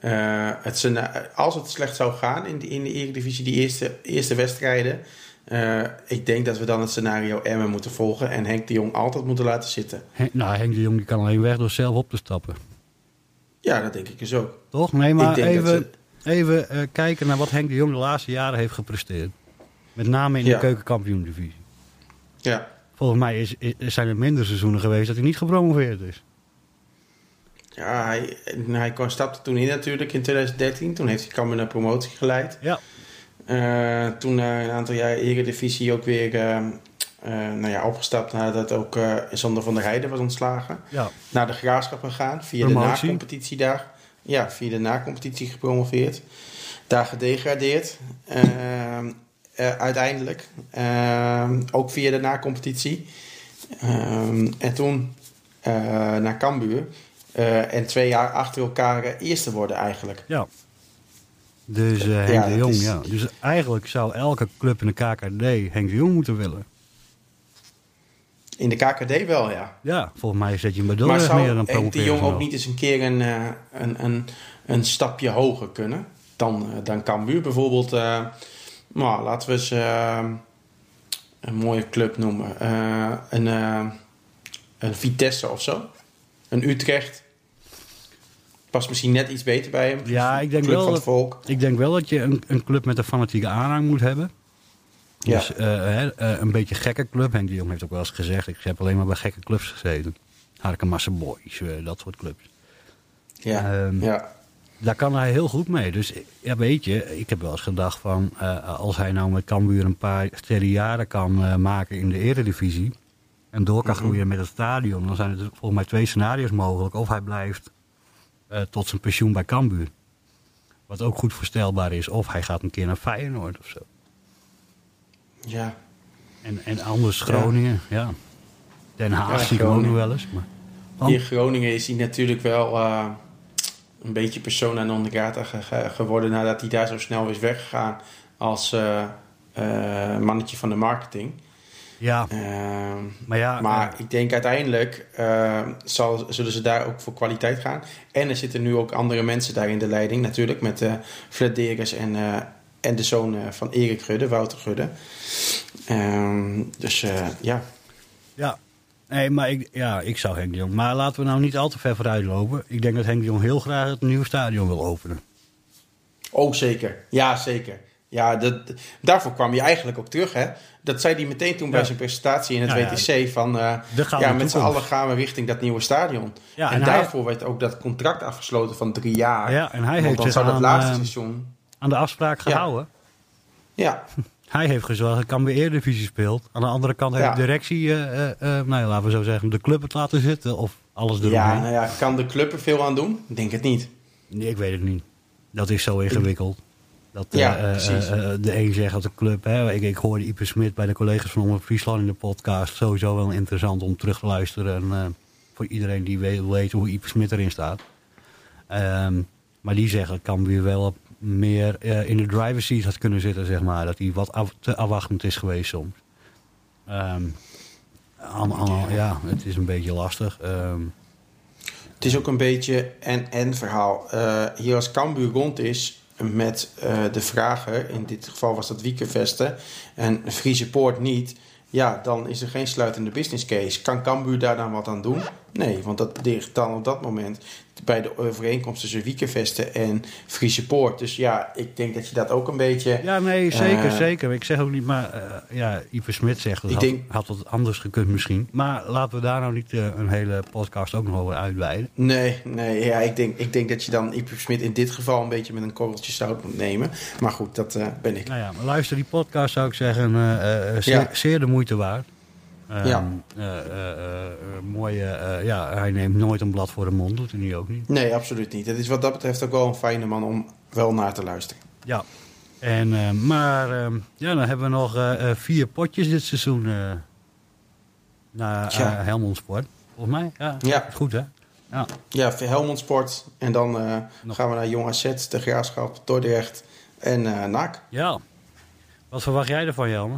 eh, eh, het scena- als het slecht zou gaan in de, in de Eredivisie, die eerste, eerste wedstrijden... eh, ik denk dat we dan het scenario Emmen moeten volgen... en Henk de Jong altijd moeten laten zitten. Hen- nou, Henk de Jong die kan alleen weg door zelf op te stappen. Ja, dat denk ik dus ook. Toch? Nee, maar even, ze- even eh, kijken naar wat Henk de Jong de laatste jaren heeft gepresteerd. Met name in Ja. de keukenkampioen-divisie. Ja, Volgens mij is, is- zijn er minder seizoenen geweest dat hij niet gepromoveerd is. Ja hij, hij kwam- stapte toen in natuurlijk in 2013. Toen heeft hij Cambuur naar promotie geleid. Ja. Eh, toen na een aantal jaar Eredivisie ook weer eh, eh, nou ja, opgestapt... nadat ook eh Sander van der Heijden was ontslagen. Ja. naar de graafschap gegaan. Via de na-competitie daar. Ja, via de na-competitie gepromoveerd. Daar gedegradeerd. Eh, uiteindelijk. Ook via de na-competitie. Ehm, en toen eh, naar Cambuur. Eh, en twee jaar achter elkaar eh, eerste worden eigenlijk. Ja. Dus eh, Henk Ja, de Jong, is- ja. Dus eigenlijk zou elke club in de KKD Henk de Jong moeten willen. In de KKD wel, ja. Ja, volgens mij zet je hem zou meer dan Henk de. Jong ook niet eens een keer een, een, een, een stapje hoger kunnen dan, dan Cambuur? Bijvoorbeeld, nou, laten we eens een mooie club noemen. Een, een Vitesse of zo. Een Utrecht. Past misschien net iets beter bij hem. Ja, ik denk Club wel van dat- het volk. Ik denk wel dat je een, een club met een fanatieke aanhang moet hebben. Ja. Dus eh, eh, een beetje gekke club. Henk de Jong heeft ook wel eens gezegd... ik heb alleen maar bij gekke clubs gezeten. Harkemasse Boys, eh, dat soort clubs. Ja, Ehm, ja. Daar kan hij heel goed mee. Dus ja, weet je, ik heb wel eens gedacht van... als hij nou met Cambuur een paar sterren jaren kan maken in de eredivisie... en door kan Mhm. groeien met het stadion... dan zijn er volgens mij twee scenario's mogelijk. Of hij blijft eh, tot zijn pensioen bij Cambuur. Wat ook goed voorstelbaar is. Of hij gaat een keer naar Feyenoord of zo. ja. En, en anders Groningen, ja. Den Haag Ja, zie ik ook nog wel eens. Maar... In Groningen is hij natuurlijk wel eh, een beetje persona non grata ge- ge- geworden nadat hij daar zo snel is weggegaan als eh, mannetje van de marketing. Ja, Ehm, maar ja... maar eh, ik denk uiteindelijk eh, zal, zullen ze daar ook voor kwaliteit gaan. En er zitten nu ook andere mensen daar in de leiding. Natuurlijk met uh, Fred Deris en, en de zoon van Erik Gudde, Wouter Gudde. Ehm, dus ja. Ja, nee, maar ik, ja, ik zou Henk de Jong... Maar laten we nou niet al te ver vooruit lopen. Ik denk dat Henk de Jong heel graag het nieuwe stadion wil openen. Oh, zeker. Ja, zeker. Ja, dat, daarvoor kwam je eigenlijk ook terug, hè? Dat zei hij meteen toen ja. bij zijn presentatie in het ja, WTC. Ja. Van, uh, ja, met z'n allen gaan we richting dat nieuwe stadion. Ja, en, en daarvoor hij... werd ook dat contract afgesloten van drie jaar. Ja, en hij heeft zich aan, laatste uh, seizoen... aan de afspraak gehouden. Ja. *laughs* Hij heeft gezorgd dat Cambuur Eredivisie speelt. Aan de andere kant heeft de directie, uh, nou laten we zo zeggen, de club het laten zitten. Of alles eromheen. Ja, nou ja, kan de club er veel aan doen? Ik denk het niet. Nee, ik weet het niet. Dat is zo ingewikkeld. Dat ja, uh, uh, de een zegt dat de club... Hè, ik, ik hoorde Ipe Smit bij de collega's van Omroep Friesland in de podcast. Sowieso wel interessant om terug te luisteren. En, uh, voor iedereen die weet, weet hoe Ipe Smit erin staat. Um, maar die zeggen, kan weer wel meer in de driver's seat had kunnen zitten, zeg maar. Dat hij wat af, te afwachtend is geweest soms. Um, an, ja, het is een beetje lastig. Um, het is ook een beetje en-en verhaal. hier als Cambuur rond is met uh, de vragen, in dit geval was dat Wiekenvesten en Friese Poort niet, ja, dan is er geen sluitende business case. Kan Cambuur daar dan wat aan doen? Nee, want dat ligt dan op dat moment bij de overeenkomst tussen Wiekenvesten en Friese Poort. Dus ja, ik denk dat je dat ook een beetje... Ja, nee, zeker, uh, zeker. Ik zeg ook niet, maar uh, ja, Ipe Smit zegt dat ik had, denk, had anders gekund misschien. Maar laten we daar nou niet uh, een hele podcast ook nog over uitweiden. Nee, nee, ja, ik denk, ik denk dat je dan Ipe Smit in dit geval een beetje met een korreltje zout moet nemen. Maar goed, dat ben ik. Nou ja, maar luister die podcast zou ik zeggen, zeer, ja. zeer de moeite waard. Um, ja. Uh, uh, uh, mooie, ja, hij neemt nooit een blad voor de mond, doet hij nu ook niet. Nee, absoluut niet. Het is wat dat betreft ook wel een fijne man om wel naar te luisteren. Ja, en, maar ehm, ja, dan hebben we nog vier potjes dit seizoen naar ja. Helmond Sport. Volgens mij, ja, ja. goed hè? Ja, ja Helmond Sport en dan gaan we naar Jong AZ, de Graafschap, Dordrecht en NAC. Ja, wat verwacht jij ervan Jelme?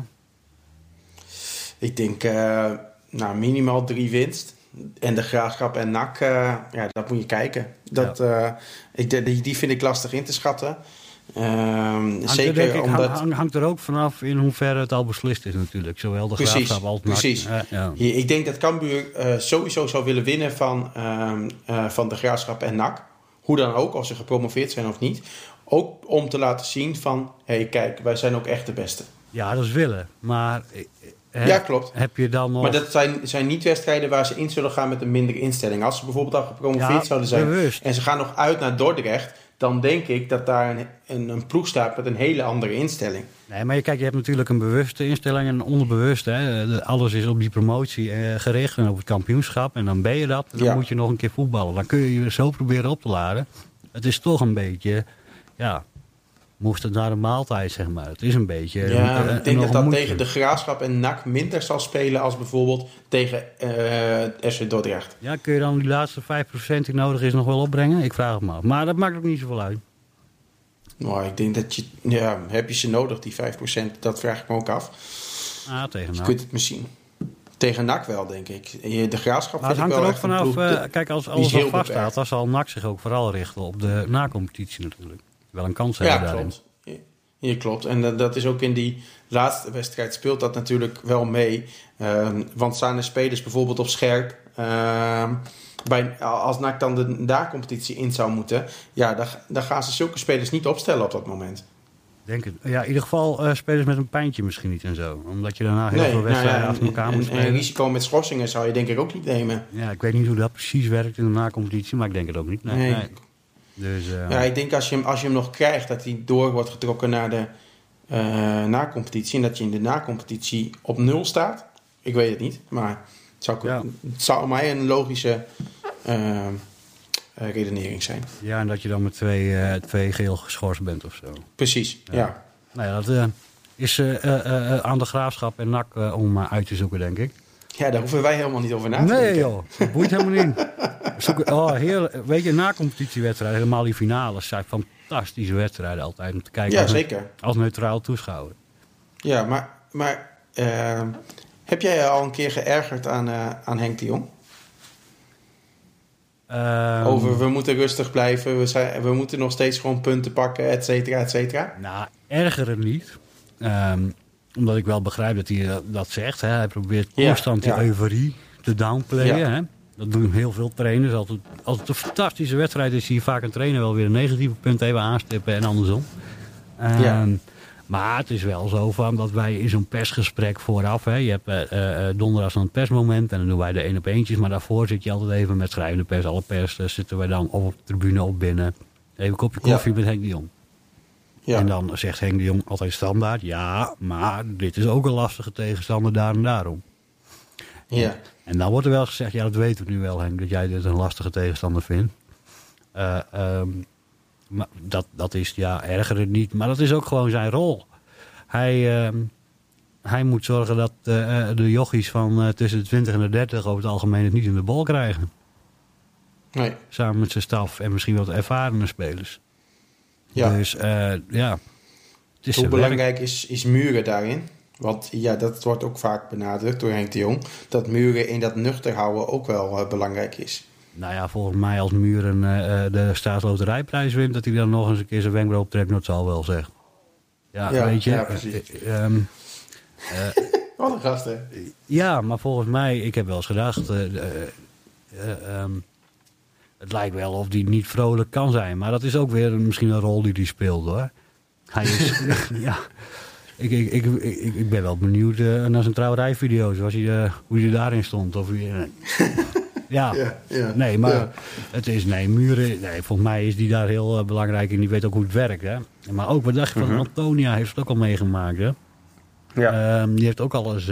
Ik denk uh, nou, minimaal drie winst. En de graafschap en NAC, uh, ja, dat moet je kijken. Dat, ja. uh, ik, die, die vind ik lastig in te schatten. hangt zeker er, ik, omdat... Hang, hangt er ook vanaf in hoeverre het al beslist is natuurlijk. Zowel de precies, graafschap als NAC. Precies. ja. Ik denk dat Cambuur sowieso zou willen winnen van, van de graafschap en NAC. Hoe dan ook, of ze gepromoveerd zijn of niet. Ook om te laten zien van, hé hey, kijk, wij zijn ook echt de beste. Ja, dat is willen. Maar ja, klopt. Heb je dan nog... Maar dat zijn, zijn niet wedstrijden waar ze in zullen gaan met een mindere instelling. Als ze bijvoorbeeld al gepromoveerd ja, zouden zijn bewust. en ze gaan nog uit naar Dordrecht, dan denk ik dat daar een, een, een, ploeg staat met een hele andere instelling. Nee, maar kijk, je hebt natuurlijk een bewuste instelling en een onbewuste. Hè. Alles is op die promotie eh, gericht en op het kampioenschap. En dan ben je dat. En dan Ja. moet je nog een keer voetballen. Dan kun je je zo proberen op te laden. Het is toch een beetje, ja, moest het naar de maaltijd, zeg maar. Het is een beetje... Ja, een- ik denk dat dat moedje. tegen de Graafschap en NAC minder zal spelen als bijvoorbeeld tegen eh FC Dordrecht. Ja, kun je dan die laatste 5% die nodig is nog wel opbrengen? Ik vraag het me af. Maar dat maakt ook niet zoveel uit. Nou, ik denk dat je, ja, heb je ze nodig, die 5%? Dat vraag ik me ook af. Ah, tegen Je nou. kunt het misschien. Tegen NAC wel, denk ik. Je- De Graafschap Maar het hangt er wel ook vanaf, eh, kijk, als alles al vaststaat, beperkt. dan zal NAC zich ook vooral richten op de nacompetitie natuurlijk. Wel een kans Ja, hebben daarin. klopt. Hier klopt. En dat- dat is ook in die laatste wedstrijd speelt dat natuurlijk wel mee. Ehm, want staan er spelers bijvoorbeeld op scherp. ehm, bij, als NAC dan de na-competitie in zou moeten. Ja, dan, dan gaan ze zulke spelers niet opstellen op dat moment. Denk het. Ja, in ieder geval eh, spelers met een pijntje misschien niet en zo. Omdat je daarna heel Nee, veel nou wedstrijden ja, achter elkaar en, moet en spelen. risico met schorsingen zou je denk ik ook niet nemen. Ja, ik weet niet hoe dat precies werkt in de nacompetitie, maar ik denk het ook niet. Nee, Nee. nee. Dus, eh, Ja, ik denk als je, hem, als je hem nog krijgt, dat hij door wordt getrokken naar de eh na-competitie. En dat je in de na-competitie op nul staat. Ik weet het niet, maar het zou, Ja. het zou mij een logische eh, redenering zijn. ja, en dat je dan met twee, twee geel geschorst bent of zo. Precies, Ja. ja. Nou ja, dat is aan de graafschap en NAC eh, om uit te zoeken, denk ik. Ja, daar hoeven wij helemaal niet over na te Nee denken. joh, dat boeit helemaal niet. *laughs* Zoek, *laughs* oh, heel, weet je, na competitiewedstrijden, helemaal die finales, zijn fantastische wedstrijden altijd om te kijken Ja, als, zeker. als neutraal toeschouwer. Ja, maar, maar eh, Heb jij je al een keer geërgerd aan, uh, aan Henk de Jong? Ehm, Over we moeten rustig blijven, we, zijn, we moeten nog steeds gewoon punten pakken, et cetera, et cetera? Nou, ergeren niet. Um, omdat ik wel begrijp dat hij dat zegt. Hè. Hij probeert constant ja, die euforie te downplayen. Ja. Hè. Dat doen heel veel trainers. Altijd, als het een fantastische wedstrijd is, zie je vaak een trainer wel weer een negatieve punt even aanstippen en andersom. Um, ja. Maar het is wel zo van dat wij in zo'n persgesprek vooraf... Hè, je hebt uh, donderdag zo'n persmoment en dan doen wij de één op eentjes. Maar daarvoor zit je altijd even met schrijvende pers, alle pers. Uh, zitten wij dan op de tribune op binnen. Even een kopje koffie ja. met Henk de Jong. Ja. En dan zegt Henk de Jong altijd standaard... ja, maar dit is ook een lastige tegenstander daar en daarom. Ja. En dan wordt er wel gezegd... ja, dat weten we nu wel, Henk, dat jij dit een lastige tegenstander vindt. Uh, um, maar dat, dat is, ja, erger niet. Maar dat is ook gewoon zijn rol. Hij, uh, hij moet zorgen dat uh, de jochies van tussen de 20 en de 30 over het algemeen het niet in de bal krijgen. Nee. Samen met zijn staf en misschien wat ervarende spelers. Ja. Dus ja. Het is Hoe belangrijk is, is muren daarin? Want ja, dat wordt ook vaak benadrukt door Henk de Jong. Dat muren in dat nuchter houden ook wel belangrijk is. Nou ja, volgens mij als Muren uh, de staatsloterijprijs wint... dat hij dan nog eens een keer zijn wenkbrauw optrekt, dat zal wel zeggen. Ja, ja weet je. Ja, precies. Uh, um, *laughs* Wat een gast, hè? Ja, maar volgens mij, ik heb wel eens gedacht... Um, het lijkt wel of die niet vrolijk kan zijn. Maar dat is ook weer misschien een rol die hij speelt, hoor. Hij is... *laughs* ja... Ik, ik, ik, ik, ik ben wel benieuwd naar zijn trouwerijvideo's. Was hij, hoe hij daarin stond. Of hij, *laughs* ja. ja, ja, nee, maar ja. het is, nee, Muren, nee, volgens mij is die daar heel belangrijk en die weet ook hoe het werkt. Hè? Maar ook, wat dacht je van Mhm. Antonia, heeft het ook al meegemaakt. Hè? Ja. Um, die heeft ook al eens,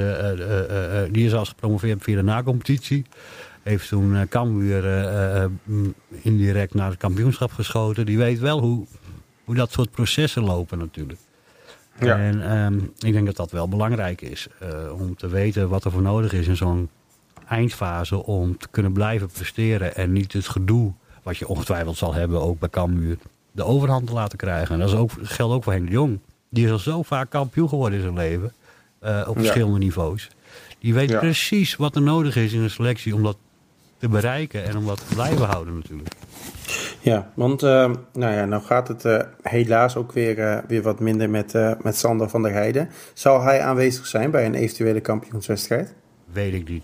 die is al eens gepromoveerd via de na-competitie. Heeft toen Cambuur indirect naar het kampioenschap geschoten. Die weet wel hoe, hoe dat soort processen lopen natuurlijk. Ja. En um, ik denk dat dat wel belangrijk is. om te weten wat er voor nodig is in zo'n eindfase om te kunnen blijven presteren en niet het gedoe wat je ongetwijfeld zal hebben ook bij Cambuur de overhand te laten krijgen. En dat is ook, geldt ook voor Henk de Jong. Die is al zo vaak kampioen geworden in zijn leven uh, op verschillende ja. niveaus. Die weet Ja. precies wat er nodig is in een selectie om dat te bereiken en om dat te blijven houden natuurlijk. Ja, want eh, nou ja, nou gaat het eh, helaas ook weer, eh, weer wat minder met, met Sander van der Heijden. Zal hij aanwezig zijn bij een eventuele kampioenswedstrijd? Weet ik niet.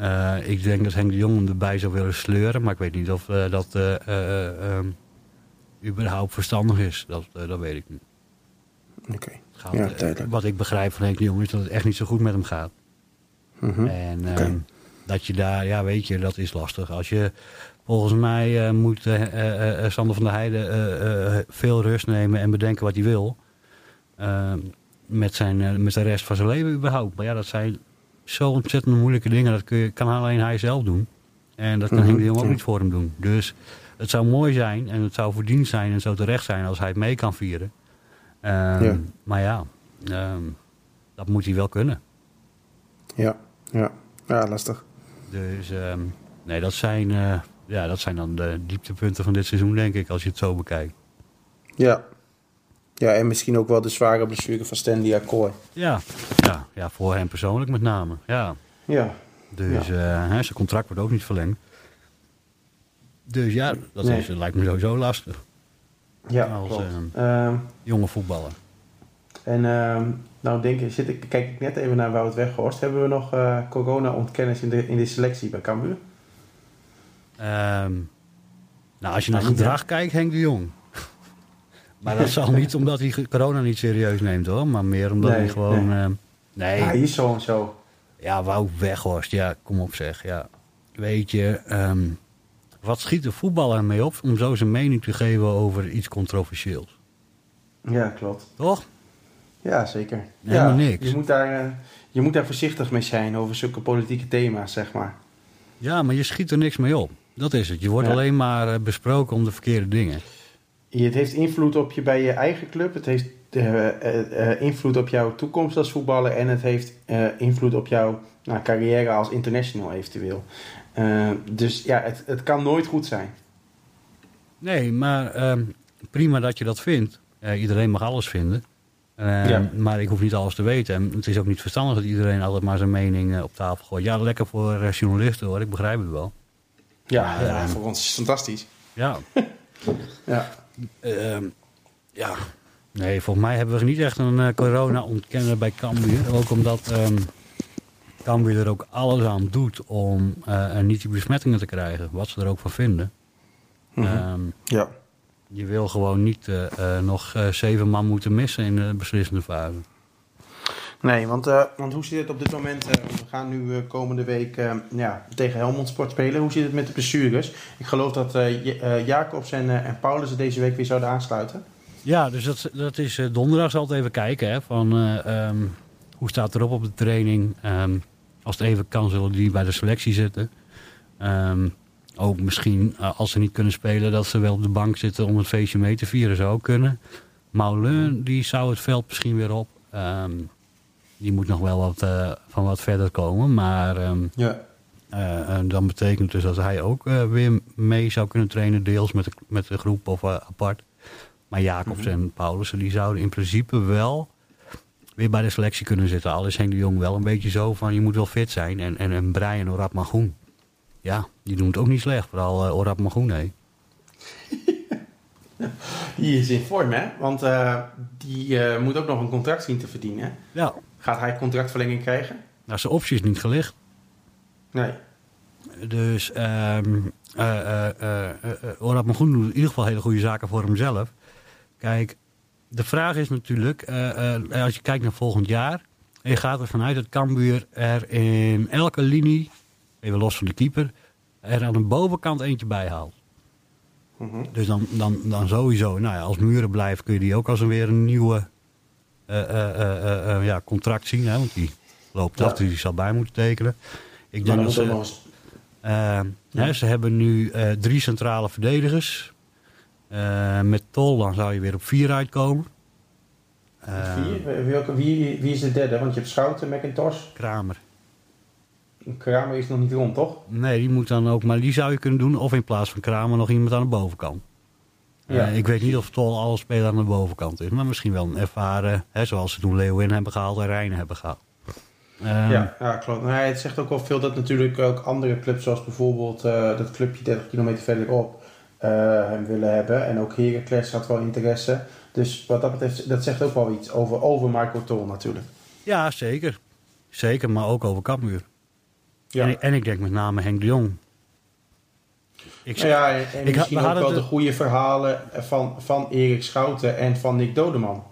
Uh, ik denk dat Henk de Jong hem erbij zou willen sleuren, maar ik weet niet of uh, dat uh, um, überhaupt verstandig is. Dat, dat weet ik niet. Oké, okay. ja, duidelijk. Wat ik begrijp van Henk de Jong is dat het echt niet zo goed met hem gaat. Mm -hmm. En okay. um, dat je daar, ja weet je, dat is lastig. Als je, volgens mij moet Sander van der Heijden veel rust nemen en bedenken wat hij wil. Ehm, met, zijn, met de rest van zijn leven überhaupt. Maar ja, dat zijn zo ontzettend moeilijke dingen. Dat kun je, kan alleen hij zelf doen. En dat kan mm -hmm. Henk de Jong ook niet voor hem doen. Dus het zou mooi zijn en het zou verdiend zijn en zo terecht zijn als hij het mee kan vieren. Um, ja. Maar ja, um, dat moet hij wel kunnen. Ja, ja, ja lastig. Dus um, nee, dat zijn, uh, ja, dat zijn dan de dieptepunten van dit seizoen, denk ik, als je het zo bekijkt. Ja, ja, en misschien ook wel de zware blessure van Stanley Akkooi. Ja, ja, ja, voor hem persoonlijk met name. Ja. Ja. Dus ja. Uh, zijn contract wordt ook niet verlengd. Dus ja, dat nee. is, lijkt me sowieso lastig. Ja, als uh, jonge voetballer. En nou denk ik, zit ik, kijk ik net even naar Wout Weghorst. Hebben we nog uh, corona-ontkenners in de, in de selectie bij Cambuur? Um, nou, als je naar gedrag kijkt, Henk de Jong. *laughs* Maar dat zal *laughs* niet omdat hij corona niet serieus neemt hoor. Maar meer omdat nee, hij gewoon... Nee, uh, nee. Ja, hier zo en zo. Ja, Wout Weghorst. Ja, kom op zeg. Ja. Weet je, um, wat schiet de voetballer mee op om zo zijn mening te geven over iets controversieels? Ja, klopt. Toch? Ja, zeker. Helemaal ja, niks. Je moet, daar, uh, je moet daar voorzichtig mee zijn over zulke politieke thema's, zeg maar. Ja, maar je schiet er niks mee op. Dat is het. Je wordt Ja. alleen maar uh, besproken om de verkeerde dingen. Het heeft invloed op je bij je eigen club. Het heeft uh, uh, invloed op jouw toekomst als voetballer. En het heeft invloed op jouw nou, carrière als international eventueel. Dus ja, het, het kan nooit goed zijn. Nee, maar uh, prima dat je dat vindt. Iedereen mag alles vinden. Eh, Ja. Maar ik hoef niet alles te weten. En het is ook niet verstandig dat iedereen altijd maar zijn mening eh, op tafel gooit. Ja, lekker voor eh, journalisten hoor, ik begrijp het wel. Ja, ja. voor ons is het fantastisch. Ja, *laughs* Ja. Ehm, ja. Nee, volgens mij hebben we niet echt een eh, corona-ontkenner bij Cambuur. Ook omdat ehm Cambuur er ook alles aan doet om niet die besmettingen te krijgen. Wat ze er ook van vinden. Mhm. Ehm, ja. Je wil gewoon niet eh, eh, nog eh, zeven man moeten missen in de beslissende fase. Nee, want, eh, want hoe zit het op dit moment? eh, we gaan nu eh, komende week eh, ja, tegen Helmond Sport spelen. Hoe zit het met de blessures? Ik geloof dat eh, eh, Jacobs en, eh, en Paulus het deze week weer zouden aansluiten. Ja, dus dat, dat is eh, donderdag zal het even kijken. Hè, van, eh, ehm, hoe staat het erop op de training? Ehm, als het even kan, zullen die bij de selectie zitten. Ehm, ook misschien, eh, als ze niet kunnen spelen, dat ze wel op de bank zitten om het feestje mee te vieren. Zou ook kunnen. Maulin, die zou het veld misschien weer op. Ehm, die moet nog wel wat, eh, van wat verder komen. Maar ehm, Ja. eh, en dan betekent dus dat hij ook weer mee zou kunnen trainen, deels met de, met de groep of apart. Maar Jacobs en Paulussen die zouden in principe wel weer bij de selectie kunnen zitten. Al is Henk de Jong wel een beetje zo van je moet wel fit zijn. En, en, en Brian Orad Magoen, ja, die doen het ook niet slecht. Vooral uh, Orad Magoen, nee. *laughs* Die is in vorm, hè? Want eh, die eh, moet ook nog een contract zien te verdienen. Ja, Gaat hij contractverlenging krijgen? nou zijn optie is niet gelicht. Nee. Dus ehm eh eh eh eh, Orad Magoen doet in ieder geval hele goede zaken voor hemzelf. Kijk, de vraag is natuurlijk, als je kijkt naar volgend jaar... je gaat ervan uit dat Cambuur er in elke linie, even los van de keeper... er aan de bovenkant eentje bij haalt. Mhm. Dus dan, dan, dan sowieso, nou ja, als Muren blijft kun je die ook als een weer een nieuwe eh, eh, eh, ja, contract zien. Hè, want die loopt Ja. af, dus die zal bij moeten tekenen. Ik Maar denk dat ze... Eh, hè, ze hebben nu drie centrale verdedigers. Met Tol dan zou je weer op vier uitkomen. Vier? Welke, wie, wie is de derde? Want je hebt Schouten, McIntosh. Kramer. Kramer is nog niet rond, toch? Nee, die moet dan ook, maar die zou je kunnen doen. Of in plaats van Kramer nog iemand aan de bovenkant. Eh, Ja. ik weet niet of Tol alle speler aan de bovenkant is. Maar misschien wel een ervaren, hè, zoals ze toen Leeuwin hebben gehaald en Rijn hebben gehaald. Eh, Ja, ja klopt. Nou, het zegt ook wel veel dat natuurlijk ook andere clubs, zoals bijvoorbeeld eh, dat clubje 30 kilometer verderop, eh, hem willen hebben. En ook Heracles had wel interesse. Dus wat dat betreft, dat zegt ook wel iets over, over Michael Tol natuurlijk. ja, zeker. Zeker, maar ook over Cambuur. Ja. En, ik- en ik denk met name Henk de Jong. Ik, Nou ja, en, en Ik ha- misschien we ook wel de goede verhalen van, van Erik Schouten en van Nick Dodeman.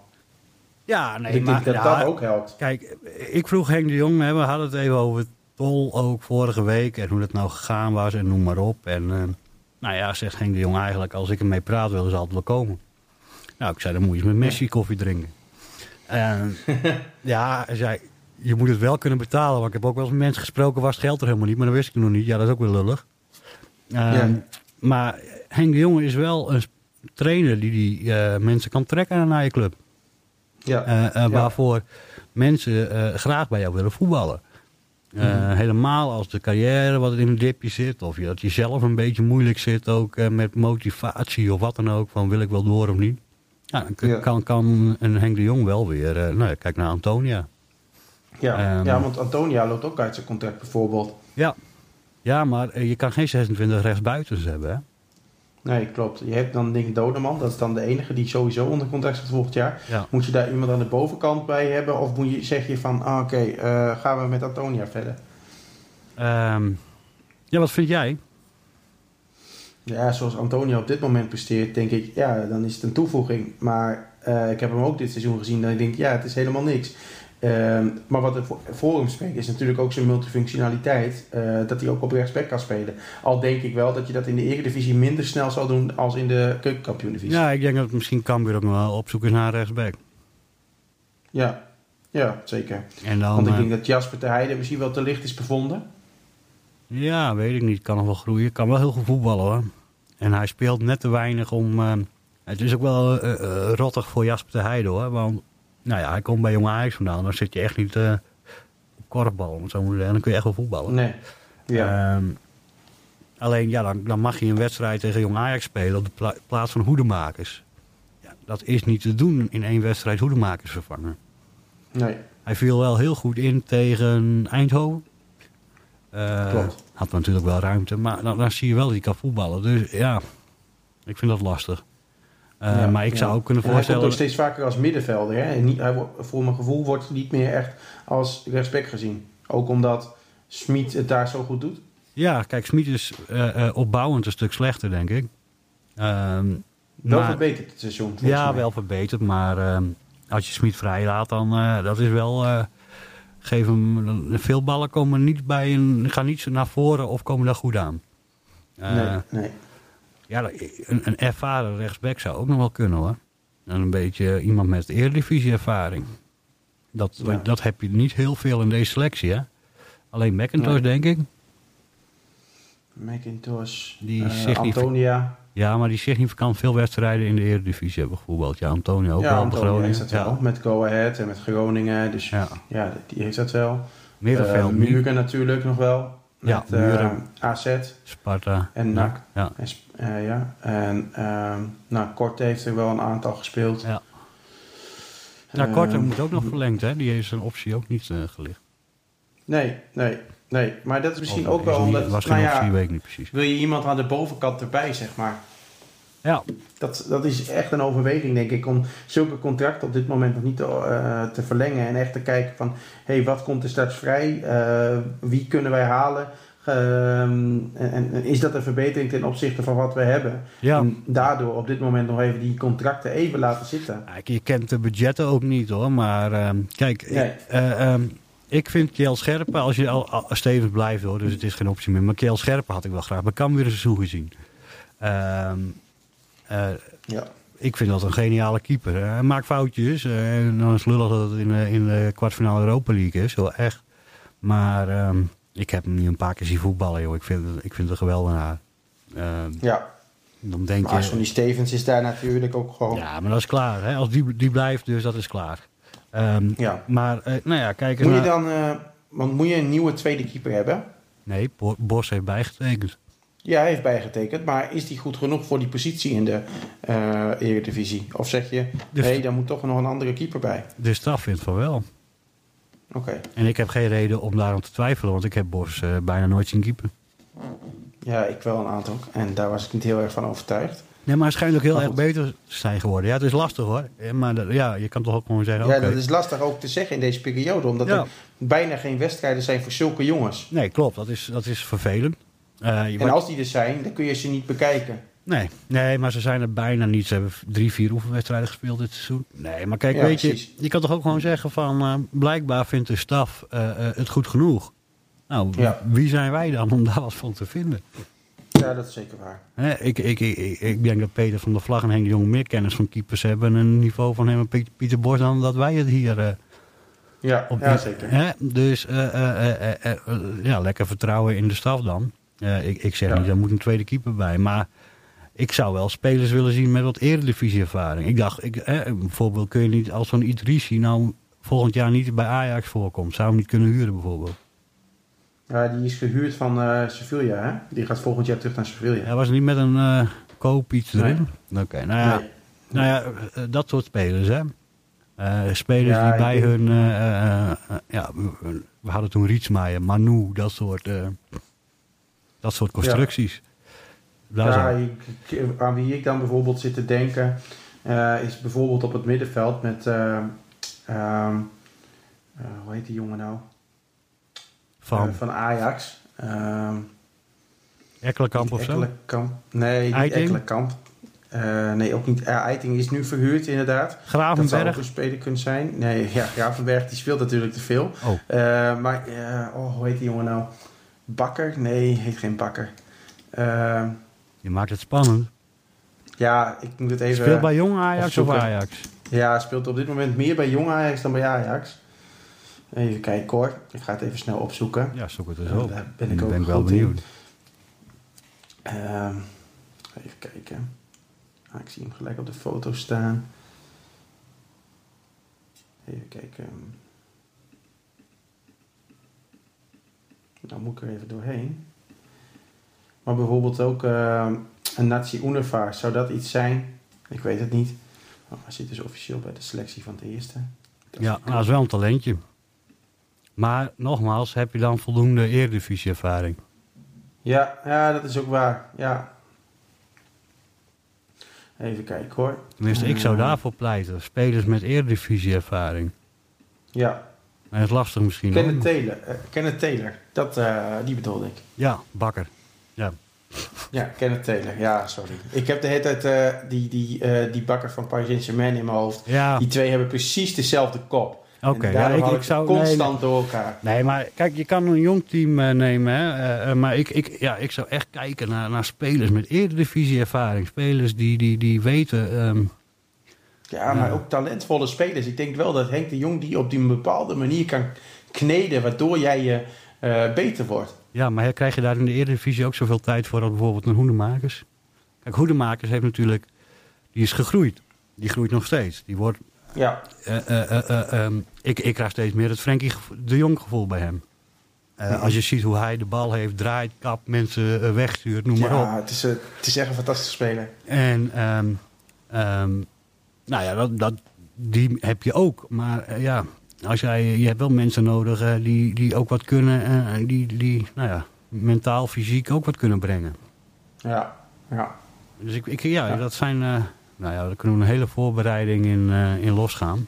ja, nee, ik maar denk dat ja, dat ook helpt. Kijk, ik vroeg Henk de Jong, hè, we hadden het even over Tol ook vorige week en hoe dat nou gegaan was en noem maar op. En eh, nou ja, zegt Henk de Jong eigenlijk, als ik ermee praat, willen ze altijd wel komen. Nou, ik zei, dan moet je eens met Messi koffie drinken. En *laughs* ja, hij zei, je moet het wel kunnen betalen. Want ik heb ook wel eens met mensen gesproken, was het geld er helemaal niet. Maar dat wist ik nog niet. Ja, dat is ook weer lullig. Ehm, Ja. Maar Henk de Jong is wel een trainer die die eh, mensen kan trekken naar je club. Ja. Eh, eh, Ja. Waarvoor mensen graag bij jou willen voetballen. Mhm. Helemaal als de carrière wat in een dipje zit. Of je, dat je zelf een beetje moeilijk zit ook met motivatie of wat dan ook. Van wil ik wel door of niet. Ja, dan. Kan, kan een Henk de Jong wel weer. nou, kijk naar Antonia. Ja. ehm, ja, want Antonia loopt ook uit zijn contract bijvoorbeeld. Ja, ja maar eh, je kan geen 26 rechtsbuitens hebben. Hè? Nee, klopt. Je hebt dan ik Dodeman, dat is dan de enige die sowieso onder contract staat volgend jaar. Ja. Moet je daar iemand aan de bovenkant bij hebben? Of moet je, zeg je van, ah, oké, eh, gaan we met Antonia verder? Ehm, ja, wat vind jij? Ja, zoals Antonia op dit moment presteert, denk ik, ja, dan is het een toevoeging. Maar eh, ik heb hem ook dit seizoen gezien ik denk, ja, het is helemaal niks. Ehm, maar wat voor, hem spreekt is natuurlijk ook zijn multifunctionaliteit. eh, dat hij ook op rechtsback kan spelen. Al denk ik wel dat je dat in de Eredivisie minder snel zal doen als in de keukenkampioen-divisie. Ja, ik denk dat het misschien kan weer ook nog wel op zoek is naar rechtsback. ja. Ja, zeker. En dan, Want ik eh, denk dat Jasper de Heide misschien wel te licht is bevonden. Ja, weet ik niet. Kan nog wel groeien. Kan wel heel goed voetballen hoor. En hij speelt net te weinig om... eh, het is ook wel eh, rottig voor Jasper de Heide hoor. Want nou ja, hij komt bij Jong Ajax vandaan. Dan zit je echt niet eh, op korfbal. om Zo moet. Dan kun je echt wel voetballen. Nee. Ja. Ehm, alleen ja, dan, dan mag je een wedstrijd tegen Jong Ajax spelen op de pla- plaats van hoedemakers. Ja, dat is niet te doen in één wedstrijd hoedemakers vervangen. Nee. Hij viel wel heel goed in tegen Eindhoven. Uh, Klopt. Had natuurlijk wel ruimte, maar dan, dan zie je wel dat hij kan voetballen. Dus ja, ik vind dat lastig. Uh, Ja, maar ik zou ja. ook kunnen En hij voorstellen... komt ook steeds vaker als middenvelder. Hè? En niet, hij, voor mijn gevoel wordt hij niet meer echt als rechtsback gezien. Ook omdat Smit het daar zo goed doet. Ja, kijk, Smit is eh, eh, opbouwend een stuk slechter, denk ik. Ehm, Wel maar- verbeterd het seizoen. Ja, mij. wel verbeterd, maar ehm, als je Smit vrij laat, dan uh, dat is wel. Geef hem. dan- Veel ballen komen niet bij een. gaan niet zo naar voren of komen daar goed aan. Nee, nee. Ja, een, een ervaren rechtsback zou ook nog wel kunnen hoor. En een beetje iemand met eredivisie ervaring. Dat, Ja. dat heb je niet heel veel in deze selectie, hè? Alleen McIntosh, Nee. denk ik. McIntosh, Die eh, Antonia. Ja, maar die significant veel wedstrijden in de Eredivisie hebben gevoetbald. Ja, Antonio ook ja, wel bij Antonia Groningen. heeft dat wel. Ja. Met Go Ahead en met Groningen. Dus ja, Ja. die heeft dat wel. Middenveld, Eh. Muren natuurlijk nog wel. Ja, Met eh, Muren. AZ Sparta. en NAC. Ja. En, eh, ja. en ehm nou, Kort heeft er wel een aantal gespeeld. Ja. Nou, Korter Ehm, moet ook nog verlengd, hè? Die heeft zijn optie ook niet eh, gelicht. Nee, nee, nee. Maar dat is misschien Of ook is wel niet- omdat... was nou geen ja, optie, weet ik niet precies. wil je iemand aan de bovenkant erbij, zeg maar. Ja, Dat, dat is echt een overweging, denk ik, om zulke contracten op dit moment nog niet te, eh, te verlengen. En echt te kijken van, hé, hey, wat komt er straks vrij? Eh, wie kunnen wij halen? Ehm, en, en is dat een verbetering ten opzichte van wat we hebben? ja. En daardoor op dit moment nog even die contracten even laten zitten. Je kent de budgetten ook niet hoor, maar ehm, kijk, Nee. eh, ehm, ik vind Kjell Scherpen, als je al, al stevig blijft hoor, dus het is geen optie meer, maar Kjell Scherpen had ik wel graag bij Cambuur een seizoen gezien. Ehm, eh, Ja. ik vind dat een geniale keeper. Hij maakt foutjes, eh, en dan is het lullig dat het in, de- in de kwartfinale Europa League is, heel echt. Maar ehm, ik heb hem nu een paar keer zien voetballen joh, ik vind, ik vind het een geweldenaar. Ehm, ja. dan denk Maar je... Sonny Stevens is daar natuurlijk ook gewoon... Ja, maar dat is klaar. Hè? Als die, die blijft, dus dat is klaar. Ehm, Ja. Maar, eh, nou ja, kijk eens Moet je dan... eh, want moet je een nieuwe tweede keeper hebben? Nee, Bo- Bos heeft bijgetekend. Ja, hij heeft bijgetekend, maar is die goed genoeg voor die positie in de eh Eredivisie? Of zeg je, nee, daar moet toch nog een andere keeper bij? De staf vindt van wel. Oké. En ik heb geen reden om daarom te twijfelen, want ik heb Bos eh, bijna nooit zien keeper. Ja, ik wel een aantal. En daar was ik niet heel erg van overtuigd. Nee, maar hij schijnt ook heel erg beter te zijn geworden. Ja, het is lastig hoor. Eh, Maar dat- ja, je kan toch ook gewoon zeggen, Ja, dat is lastig ook te zeggen in deze periode, omdat Ja. er bijna geen wedstrijden zijn voor zulke jongens. Nee, klopt. Dat is, dat is vervelend. Eh, En als die er zijn, dan kun je ze niet bekijken. nee, nee, maar ze zijn er bijna niet. Ze hebben drie, vier oefenwedstrijden gespeeld dit seizoen. Nee, maar kijk, Ja, weet je, precies. je kan toch ook gewoon zeggen van... eh, blijkbaar vindt de staf eh, het goed genoeg. Nou, Ja. wie zijn wij dan om daar wat van te vinden? Ja, dat is zeker waar. Hè, ik, ik, ik, ik- denk dat Peter van der Vlag en Henk de Jong meer kennis van keepers hebben... en een niveau van hem en Piet- Pieter Bos dan dat wij het hier... Ja, op ja zeker. Hè? Dus ja, lekker vertrouwen in de staf dan. Eh, ik, ik zeg Ja. niet, er moet een tweede keeper bij. Maar ik zou wel spelers willen zien met wat eredivisie-ervaring. Ik dacht, ik, eh, bijvoorbeeld kun je niet als zo'n Idrissi nou volgend jaar niet bij Ajax voorkomt. Zou hem niet kunnen huren bijvoorbeeld. Ja, die is gehuurd van eh Sevilla, hè? Die gaat volgend jaar terug naar Sevilla. Hij was niet met een eh, koop iets erin. Oké, nou ja, Nee. nou ja dat soort spelers hè. Spelers Ja, die bij hun, ja, we- hadden toen Rietsmaier, Manu, dat soort, dat soort constructies. Daar Ja, ik- ik- aan wie ik dan bijvoorbeeld zit te denken, eh, is bijvoorbeeld op het middenveld met, eh, ehm, eh, hoe heet die jongen nou? van van Ajax. Ehm Ekkelenkamp of zo. Nee, niet Eiting? Ekkelenkamp. Nee, ook niet. Uh, Eiting is nu verhuurd inderdaad. Dat zou ook Gravenberg. een speler kunnen zijn. Nee, *laughs* ja, Gravenberg die speelt natuurlijk te veel. Oh, maar, oh, hoe heet die jongen nou? Bakker? Nee, heet geen Bakker. Eh, je maakt het spannend. ja, ik moet het even... Speelt bij Jong Ajax of. Ajax? Ja, speelt op dit moment meer bij Jong Ajax dan bij Ajax. Even kijken hoor. Ik ga het even snel opzoeken. Ja, zoek het eens op. daar ben ik ook ben wel benieuwd. Ehm, even kijken. Ah, ik zie hem gelijk op de foto staan. Even kijken. Nou moet ik er even doorheen. Maar bijvoorbeeld ook ehm, een Nazi Univar. Zou dat iets zijn? Ik weet het niet. Oh, hij zit dus officieel bij de selectie van de eerste. Dat Ja, nou, dat is wel een talentje. Maar nogmaals, heb je dan voldoende Eredivisie-ervaring? Ja, ja, dat is ook waar. Ja. Even kijken hoor. Tenminste, ik zou Eh, daarvoor pleiten. Spelers met Eredivisie-ervaring. Ja, Dat is lastig misschien. hoor. Kenneth Taylor. eh, Kenneth Taylor. Dat, eh, die bedoelde ik. Ja, Bakker. Ja. Ja, Kenneth Taylor. Ja, sorry. Ik heb de hele tijd eh, die, die, die bakker van Paris Saint-Germain in mijn hoofd. Ja, Die twee hebben precies dezelfde kop. oké. En Ja, daarom ik, ik zou... nee, constant door elkaar. Nee, maar kijk, je kan een jong team nemen. Hè, maar ik, ik, ja, ik zou echt kijken naar, naar spelers met Eredivisie-ervaring. Spelers die, die, die weten... ehm, Ja, maar ook talentvolle spelers. Ik denk wel dat Henk de Jong die op die bepaalde manier kan kneden, waardoor jij je eh, beter wordt. Ja, maar krijg je daar in de Eredivisie ook zoveel tijd voor als bijvoorbeeld een Hoedemakers? Kijk, Hoedemakers heeft natuurlijk... Die is gegroeid. Die groeit nog steeds. Die wordt... Ja, eh, eh, eh, eh, ehm, ik, ik krijg steeds meer het Frenkie de Jong gevoel bij hem. Eh. Als je ziet hoe hij de bal heeft, draait, kapt, mensen eh, wegstuurt, noem maar op. ja het, is, eh, het is echt een fantastische speler. En ehm, nou ja, dat, dat, die heb je ook. Maar eh, ja, als jij, je hebt wel mensen nodig eh, die, die ook wat kunnen. en die, die nou ja, mentaal, fysiek ook wat kunnen brengen. Ja, ja. Dus ik, ik, ja, Ja. dat zijn... eh, nou ja, daar kunnen we een hele voorbereiding in, eh, in losgaan.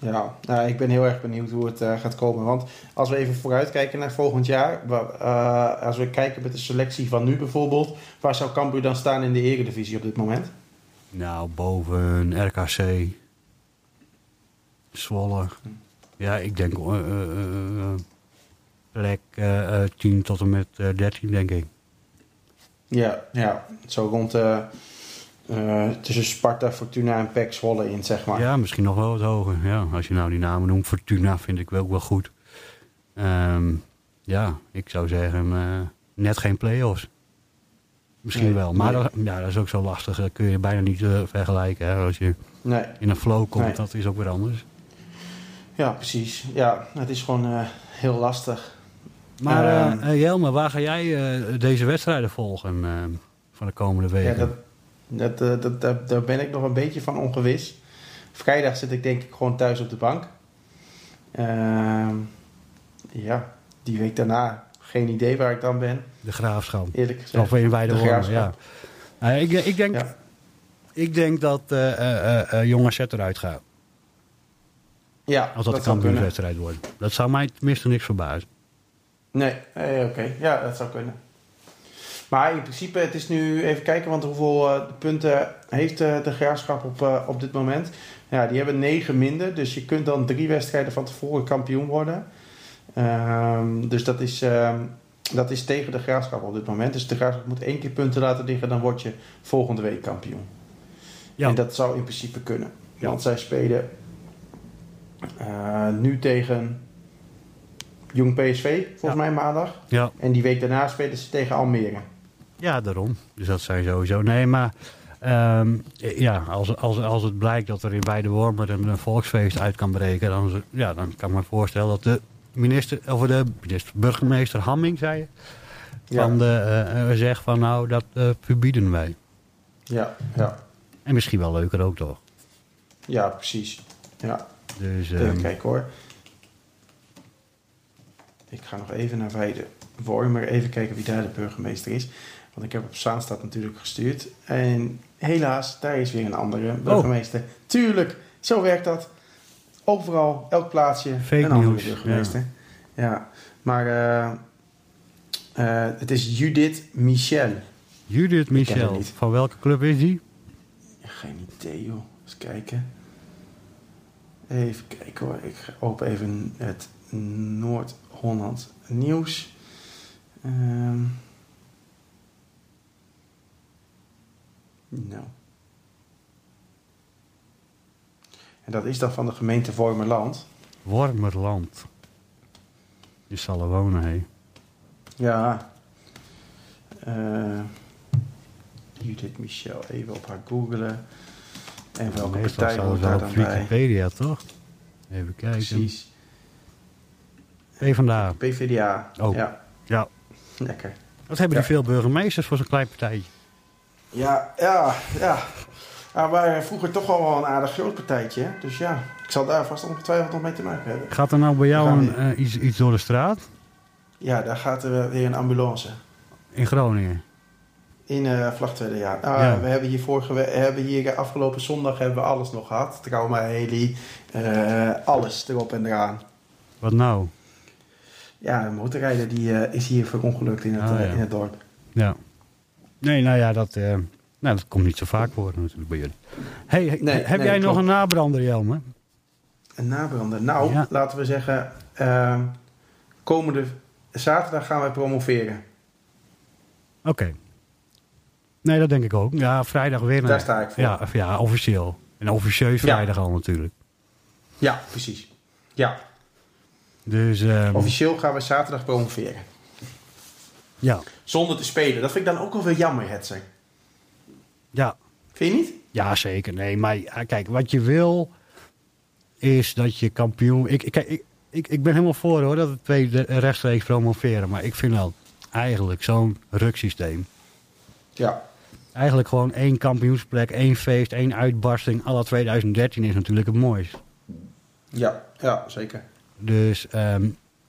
Ja, nou, ik ben heel erg benieuwd hoe het eh, gaat komen. Want als we even vooruitkijken naar volgend jaar. eh, als we kijken met de selectie van nu bijvoorbeeld. Waar zou Cambuur dan staan in de eredivisie op dit moment? Nou, boven RKC, Zwolle. Ja, ik denk eh, eh, eh, plek eh, eh, 10 tot en met eh, 13, denk ik. Ja, ja. zo rond eh, eh, tussen Sparta, Fortuna en PEC Zwolle in, zeg maar. Ja, misschien nog wel wat hoger. Ja, als je nou die namen noemt, Fortuna vind ik wel ook wel goed. Ehm, ja, ik zou zeggen, eh, net geen play-offs. Misschien Nee, wel, maar nee. dat, ja, dat is ook zo lastig. Dat kun je bijna niet eh, vergelijken. Hè? Als je Nee, in een flow komt, dat is ook weer anders. ja, precies. Ja, het is gewoon eh, heel lastig. Maar eh eh, Jelme, waar ga jij eh, deze wedstrijden volgen eh, van de komende Ja, weken? dat, dat, eh, dat, dat- daar ben ik nog een beetje van ongewis. Vrijdag zit ik denk ik gewoon thuis op de bank. Ehm, ja, die week daarna geen idee waar ik dan ben, De graafschap. eerlijk gezegd. Of in Weide De Wormen, ja. Nou, ik, ik, denk, Ja. ik denk dat eh eh, eh, eh, eruit gaat. Ja, Als dat, dat de kampioenswedstrijd wordt. Dat zou mij tenminste niks verbazen. Nee, eh, oké. Ja, dat zou kunnen. Maar in principe, het is nu even kijken, want hoeveel eh, punten heeft eh, de graafschap op, eh, op dit moment? Ja, die hebben negen minder, dus je kunt dan drie wedstrijden van tevoren kampioen worden. Ehm, dus dat is, ehm, dat is tegen de graafschap op dit moment. Dus de graafschap moet één keer punten laten liggen, dan word je volgende week kampioen. Ja. En dat zou in principe kunnen. Ja. Want zij spelen eh, nu tegen Jong PSV, volgens Ja. mij maandag. Ja, En die week daarna spelen ze tegen Almere. ja daarom. Dus dat zijn sowieso. Nee, maar ehm, ja, als, als, als het blijkt dat er in Weide Wormen een, volksfeest uit kan breken, dan, ja, dan kan ik me voorstellen dat de minister, of de minister, burgemeester Hamming, zei je, van de, eh, eh, zegt van nou, dat eh, verbieden wij. ja, ja, En misschien wel leuker ook toch. ja, precies. Ja, Dus, even ehm, kijken hoor. Ik ga nog even naar Weide Wormer, even kijken wie daar de burgemeester is. Want ik heb op Zaanstad natuurlijk gestuurd. En helaas, daar is weer een andere burgemeester. Tuurlijk, zo werkt dat. Overal, elk plaatsje, Fake een andere news, burgemeester. Ja, maar eh, eh, het is Judith Michel. Judith Michel, van welke club is die? Geen idee, joh. Eens kijken. Even kijken hoor. Ik open even het Noord-Holland nieuws. Ehm. nou. En dat is dan van de gemeente Vormerland. Wormerland. Je zal er wonen, hé. Ja. Eh Judith Michel, even op haar googelen. En welke Meestal partij hoort daar dan op bij? Wikipedia, toch? Even kijken. Precies. PvdA. PvdA. Oh. Ja, Ja. lekker. Wat hebben Ja. die veel burgemeesters voor zo'n klein partijtje? Ja, ja, ja. Ah, we waren vroeger toch al wel een aardig groot partijtje. hè? Dus ja, ik zal daar vast ongetwijfeld nog mee te maken hebben. Gaat er nou bij jou een, eh, iets, iets door de straat? Ja, daar gaat er weer een ambulance. In Groningen? In eh Vlagtwedde, ja. Ah, Ja. We hebben hier, vorige, we hebben hier afgelopen zondag hebben we alles nog gehad. Trauma, heli, eh, alles erop en eraan. Wat nou? Ja, een motorrijder die eh, is hier verongelukt in het, Ah, eh, ja. in het dorp. Ja. Nee, nou ja, dat, eh, nou, dat komt niet zo vaak voor natuurlijk bij jullie. Hey, Nee, heb nee, jij nog klopt. een nabrander, Jelme? Een nabrander. Nou, Ja. laten we zeggen, ehm, komende zaterdag gaan wij promoveren. Oké. Nee, dat denk ik ook. Ja, vrijdag weer. Daar sta ik voor. Ja, ja, officieel. En officieus Ja. vrijdag al natuurlijk. Ja, precies. Ja, Dus, ehm, officieel gaan we zaterdag promoveren. ja. Zonder te spelen. Dat vind ik dan ook wel weer jammer, Hetzer. Ja. Vind je niet? Ja, zeker. Nee, maar ja, kijk, wat je wil is dat je kampioen... Ik, ik, kijk, ik, ik, ik ben helemaal voor hoor, dat het twee rechtstreeks promoveren. Maar ik vind wel eigenlijk zo'n ruksysteem. Ja. Eigenlijk gewoon één kampioensplek, één feest, één uitbarsting. Alla 2013 is natuurlijk het mooist. Ja, ja, zeker. Dus ehm,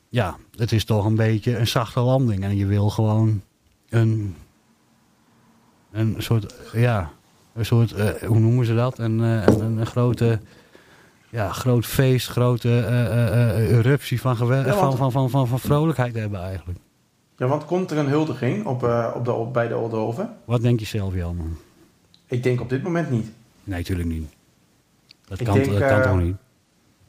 ja, het is toch een beetje een zachte landing. En je wil gewoon een, een soort, ja, een soort, eh, hoe noemen ze dat? Een, eh, een, een, een grote, ja, groot feest, grote eh, eruptie van, gewe- Ja, want- van, van, van, van, van vrolijkheid hebben eigenlijk. Ja, want komt er een huldiging op, op de, op, bij de Oldhoven? Wat denk je zelf, Jan? Ik denk op dit moment niet. Nee, natuurlijk niet. Dat Ik kan, denk, dat kan toch niet?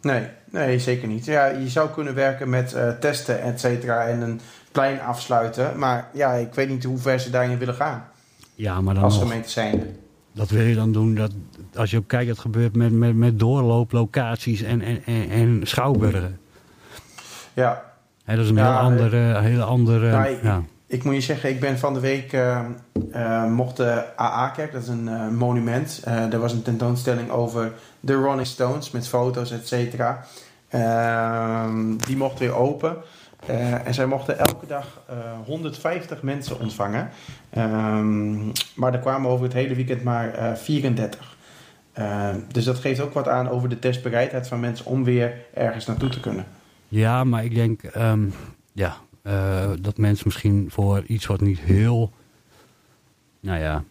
Nee, nee, zeker niet. Ja, je zou kunnen werken met testen, et cetera, en een plein afsluiten. Maar ja, ik weet niet hoe ver ze daarin willen gaan. Ja, maar dan Als nog. gemeente zijnde. Dat wil je dan doen, dat, als je ook kijkt, het gebeurt met, met, met doorlooplocaties en, en, en, en schouwburgen. Ja, dat is een Ja, heel andere, hele andere nou, ik- ja. ik moet je zeggen, ik ben van de week... eh, eh, mocht de AA-kerk, dat is een eh, monument. eh, er was een tentoonstelling over de Rolling Stones met foto's, et cetera. Ehm, die mocht weer open. Eh, en zij mochten elke dag eh, 150 mensen ontvangen. Ehm, maar er kwamen over het hele weekend maar eh, 34. Ehm, dus dat geeft ook wat aan over de testbereidheid van mensen om weer ergens naartoe te kunnen. ja, maar ik denk ehm, ja, eh, dat mensen misschien voor iets wat niet heel, nou ja,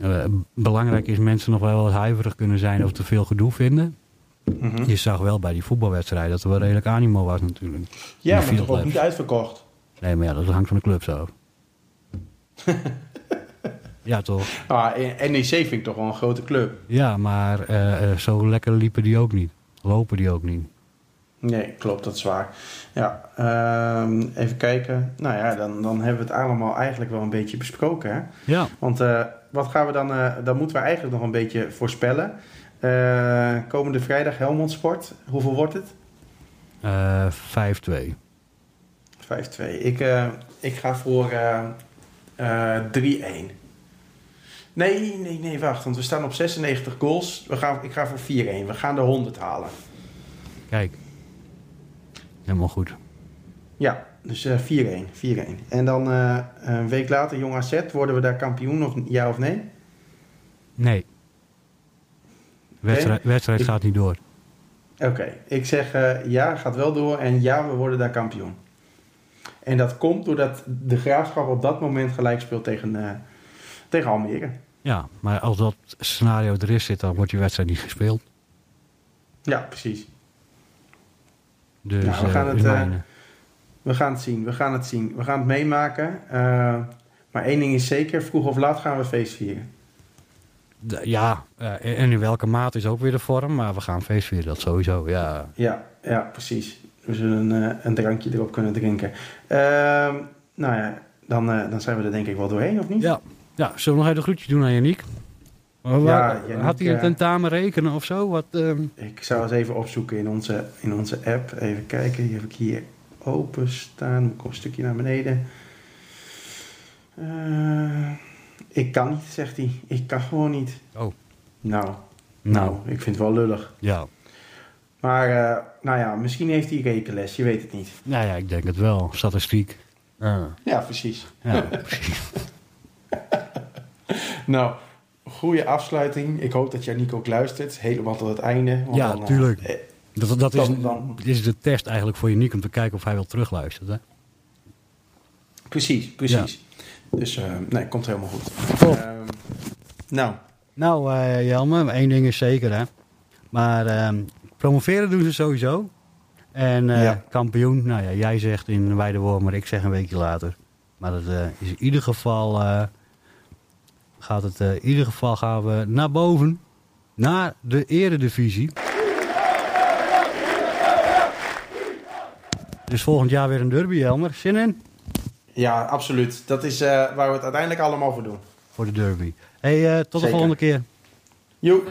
eh, belangrijk is, mensen nog wel wat huiverig kunnen zijn of te veel gedoe vinden. Mhm. Je zag wel bij die voetbalwedstrijd dat er wel redelijk animo was natuurlijk. Ja, maar toch ook niet uitverkocht. Nee, maar ja, dat hangt van de club zo. *laughs* ja, toch? Ah, NEC vind ik toch wel een grote club. Ja, maar eh, eh, zo lekker liepen die ook niet. Lopen die ook niet. Nee, klopt, dat is waar. Ja, ehm, even kijken. Nou ja, dan, dan hebben we het allemaal eigenlijk wel een beetje besproken. Hè? Ja. Want eh, wat gaan we dan... dan moeten we eigenlijk nog een beetje voorspellen. Eh, komende vrijdag Helmond Sport. Hoeveel wordt het? Eh 5-2. 5-2. Ik, eh, ik ga voor eh, eh, 3-1. Nee, nee, nee, wacht. Want we staan op 96 goals. We gaan, ik ga voor 4-1. We gaan de 100 halen. Kijk. Helemaal goed. Ja, dus eh 4-1. 4-1. En dan eh, een week later, Jong AZ. Worden we daar kampioen, of ja of nee? Nee. Wedstrijd, wedstrijd Ik- gaat niet door. Oké, ik zeg eh, ja, gaat wel door. En ja, we worden daar kampioen. En dat komt doordat de graafschap op dat moment gelijk speelt tegen, eh, tegen Almere. Ja, maar als dat scenario er is zit, dan wordt die wedstrijd niet gespeeld. Ja, precies. Dus Nou, we eh, gaan het. We gaan het zien, we gaan het zien. We gaan het meemaken. Maar één ding is zeker, vroeg of laat gaan we feest vieren. Ja, eh, en in welke mate is ook weer de vorm. Maar we gaan feest vieren, dat sowieso. Ja, Ja, ja, precies. We zullen een, eh, een drankje erop kunnen drinken. Ehm, nou ja, dan, eh, dan zijn we er denk ik wel doorheen, of niet? ja. ja zullen we nog even een groetje doen aan? Maar waar- Ja, had hij een tentamen rekenen of zo? Wat, ehm, Ik zou eens even opzoeken in onze, in onze app. Even kijken, die heb ik hier openstaan. Ik kom een stukje naar beneden. Eh, ik kan niet, zegt hij. Ik kan gewoon niet. Oh. Nou, nou, nou, ik vind het wel lullig. ja. Maar, eh, nou ja, misschien heeft hij rekenles, je weet het niet. Nou ja, ik denk het wel. Statistiek. Ja, Ja, precies. ja precies. *laughs* Nou, goede afsluiting. Ik hoop dat Janiek ook luistert, helemaal tot het einde. Want Ja, dan, eh, tuurlijk. eh, Dat, dat is, Dan- dan- de test eigenlijk voor Uniek om te kijken of hij wil terugluisteren. Hè? precies, precies. Dus eh, nee, komt helemaal goed. Top. Ehm, nou, Nou, Jelme, één ding is zeker, hè. Maar ehm, promoveren doen ze sowieso. En eh, Ja. kampioen, nou ja, jij zegt in Weideworm, maar ik zeg een weekje later. Maar dat is in ieder geval, gaat het, in ieder geval gaan we naar boven, naar de eredivisie. Dus volgend jaar weer een derby, Jelmer. Zin in? Ja, absoluut. Dat is eh, waar we het uiteindelijk allemaal voor doen. Voor de derby. hey, eh, tot de volgende keer. Joep.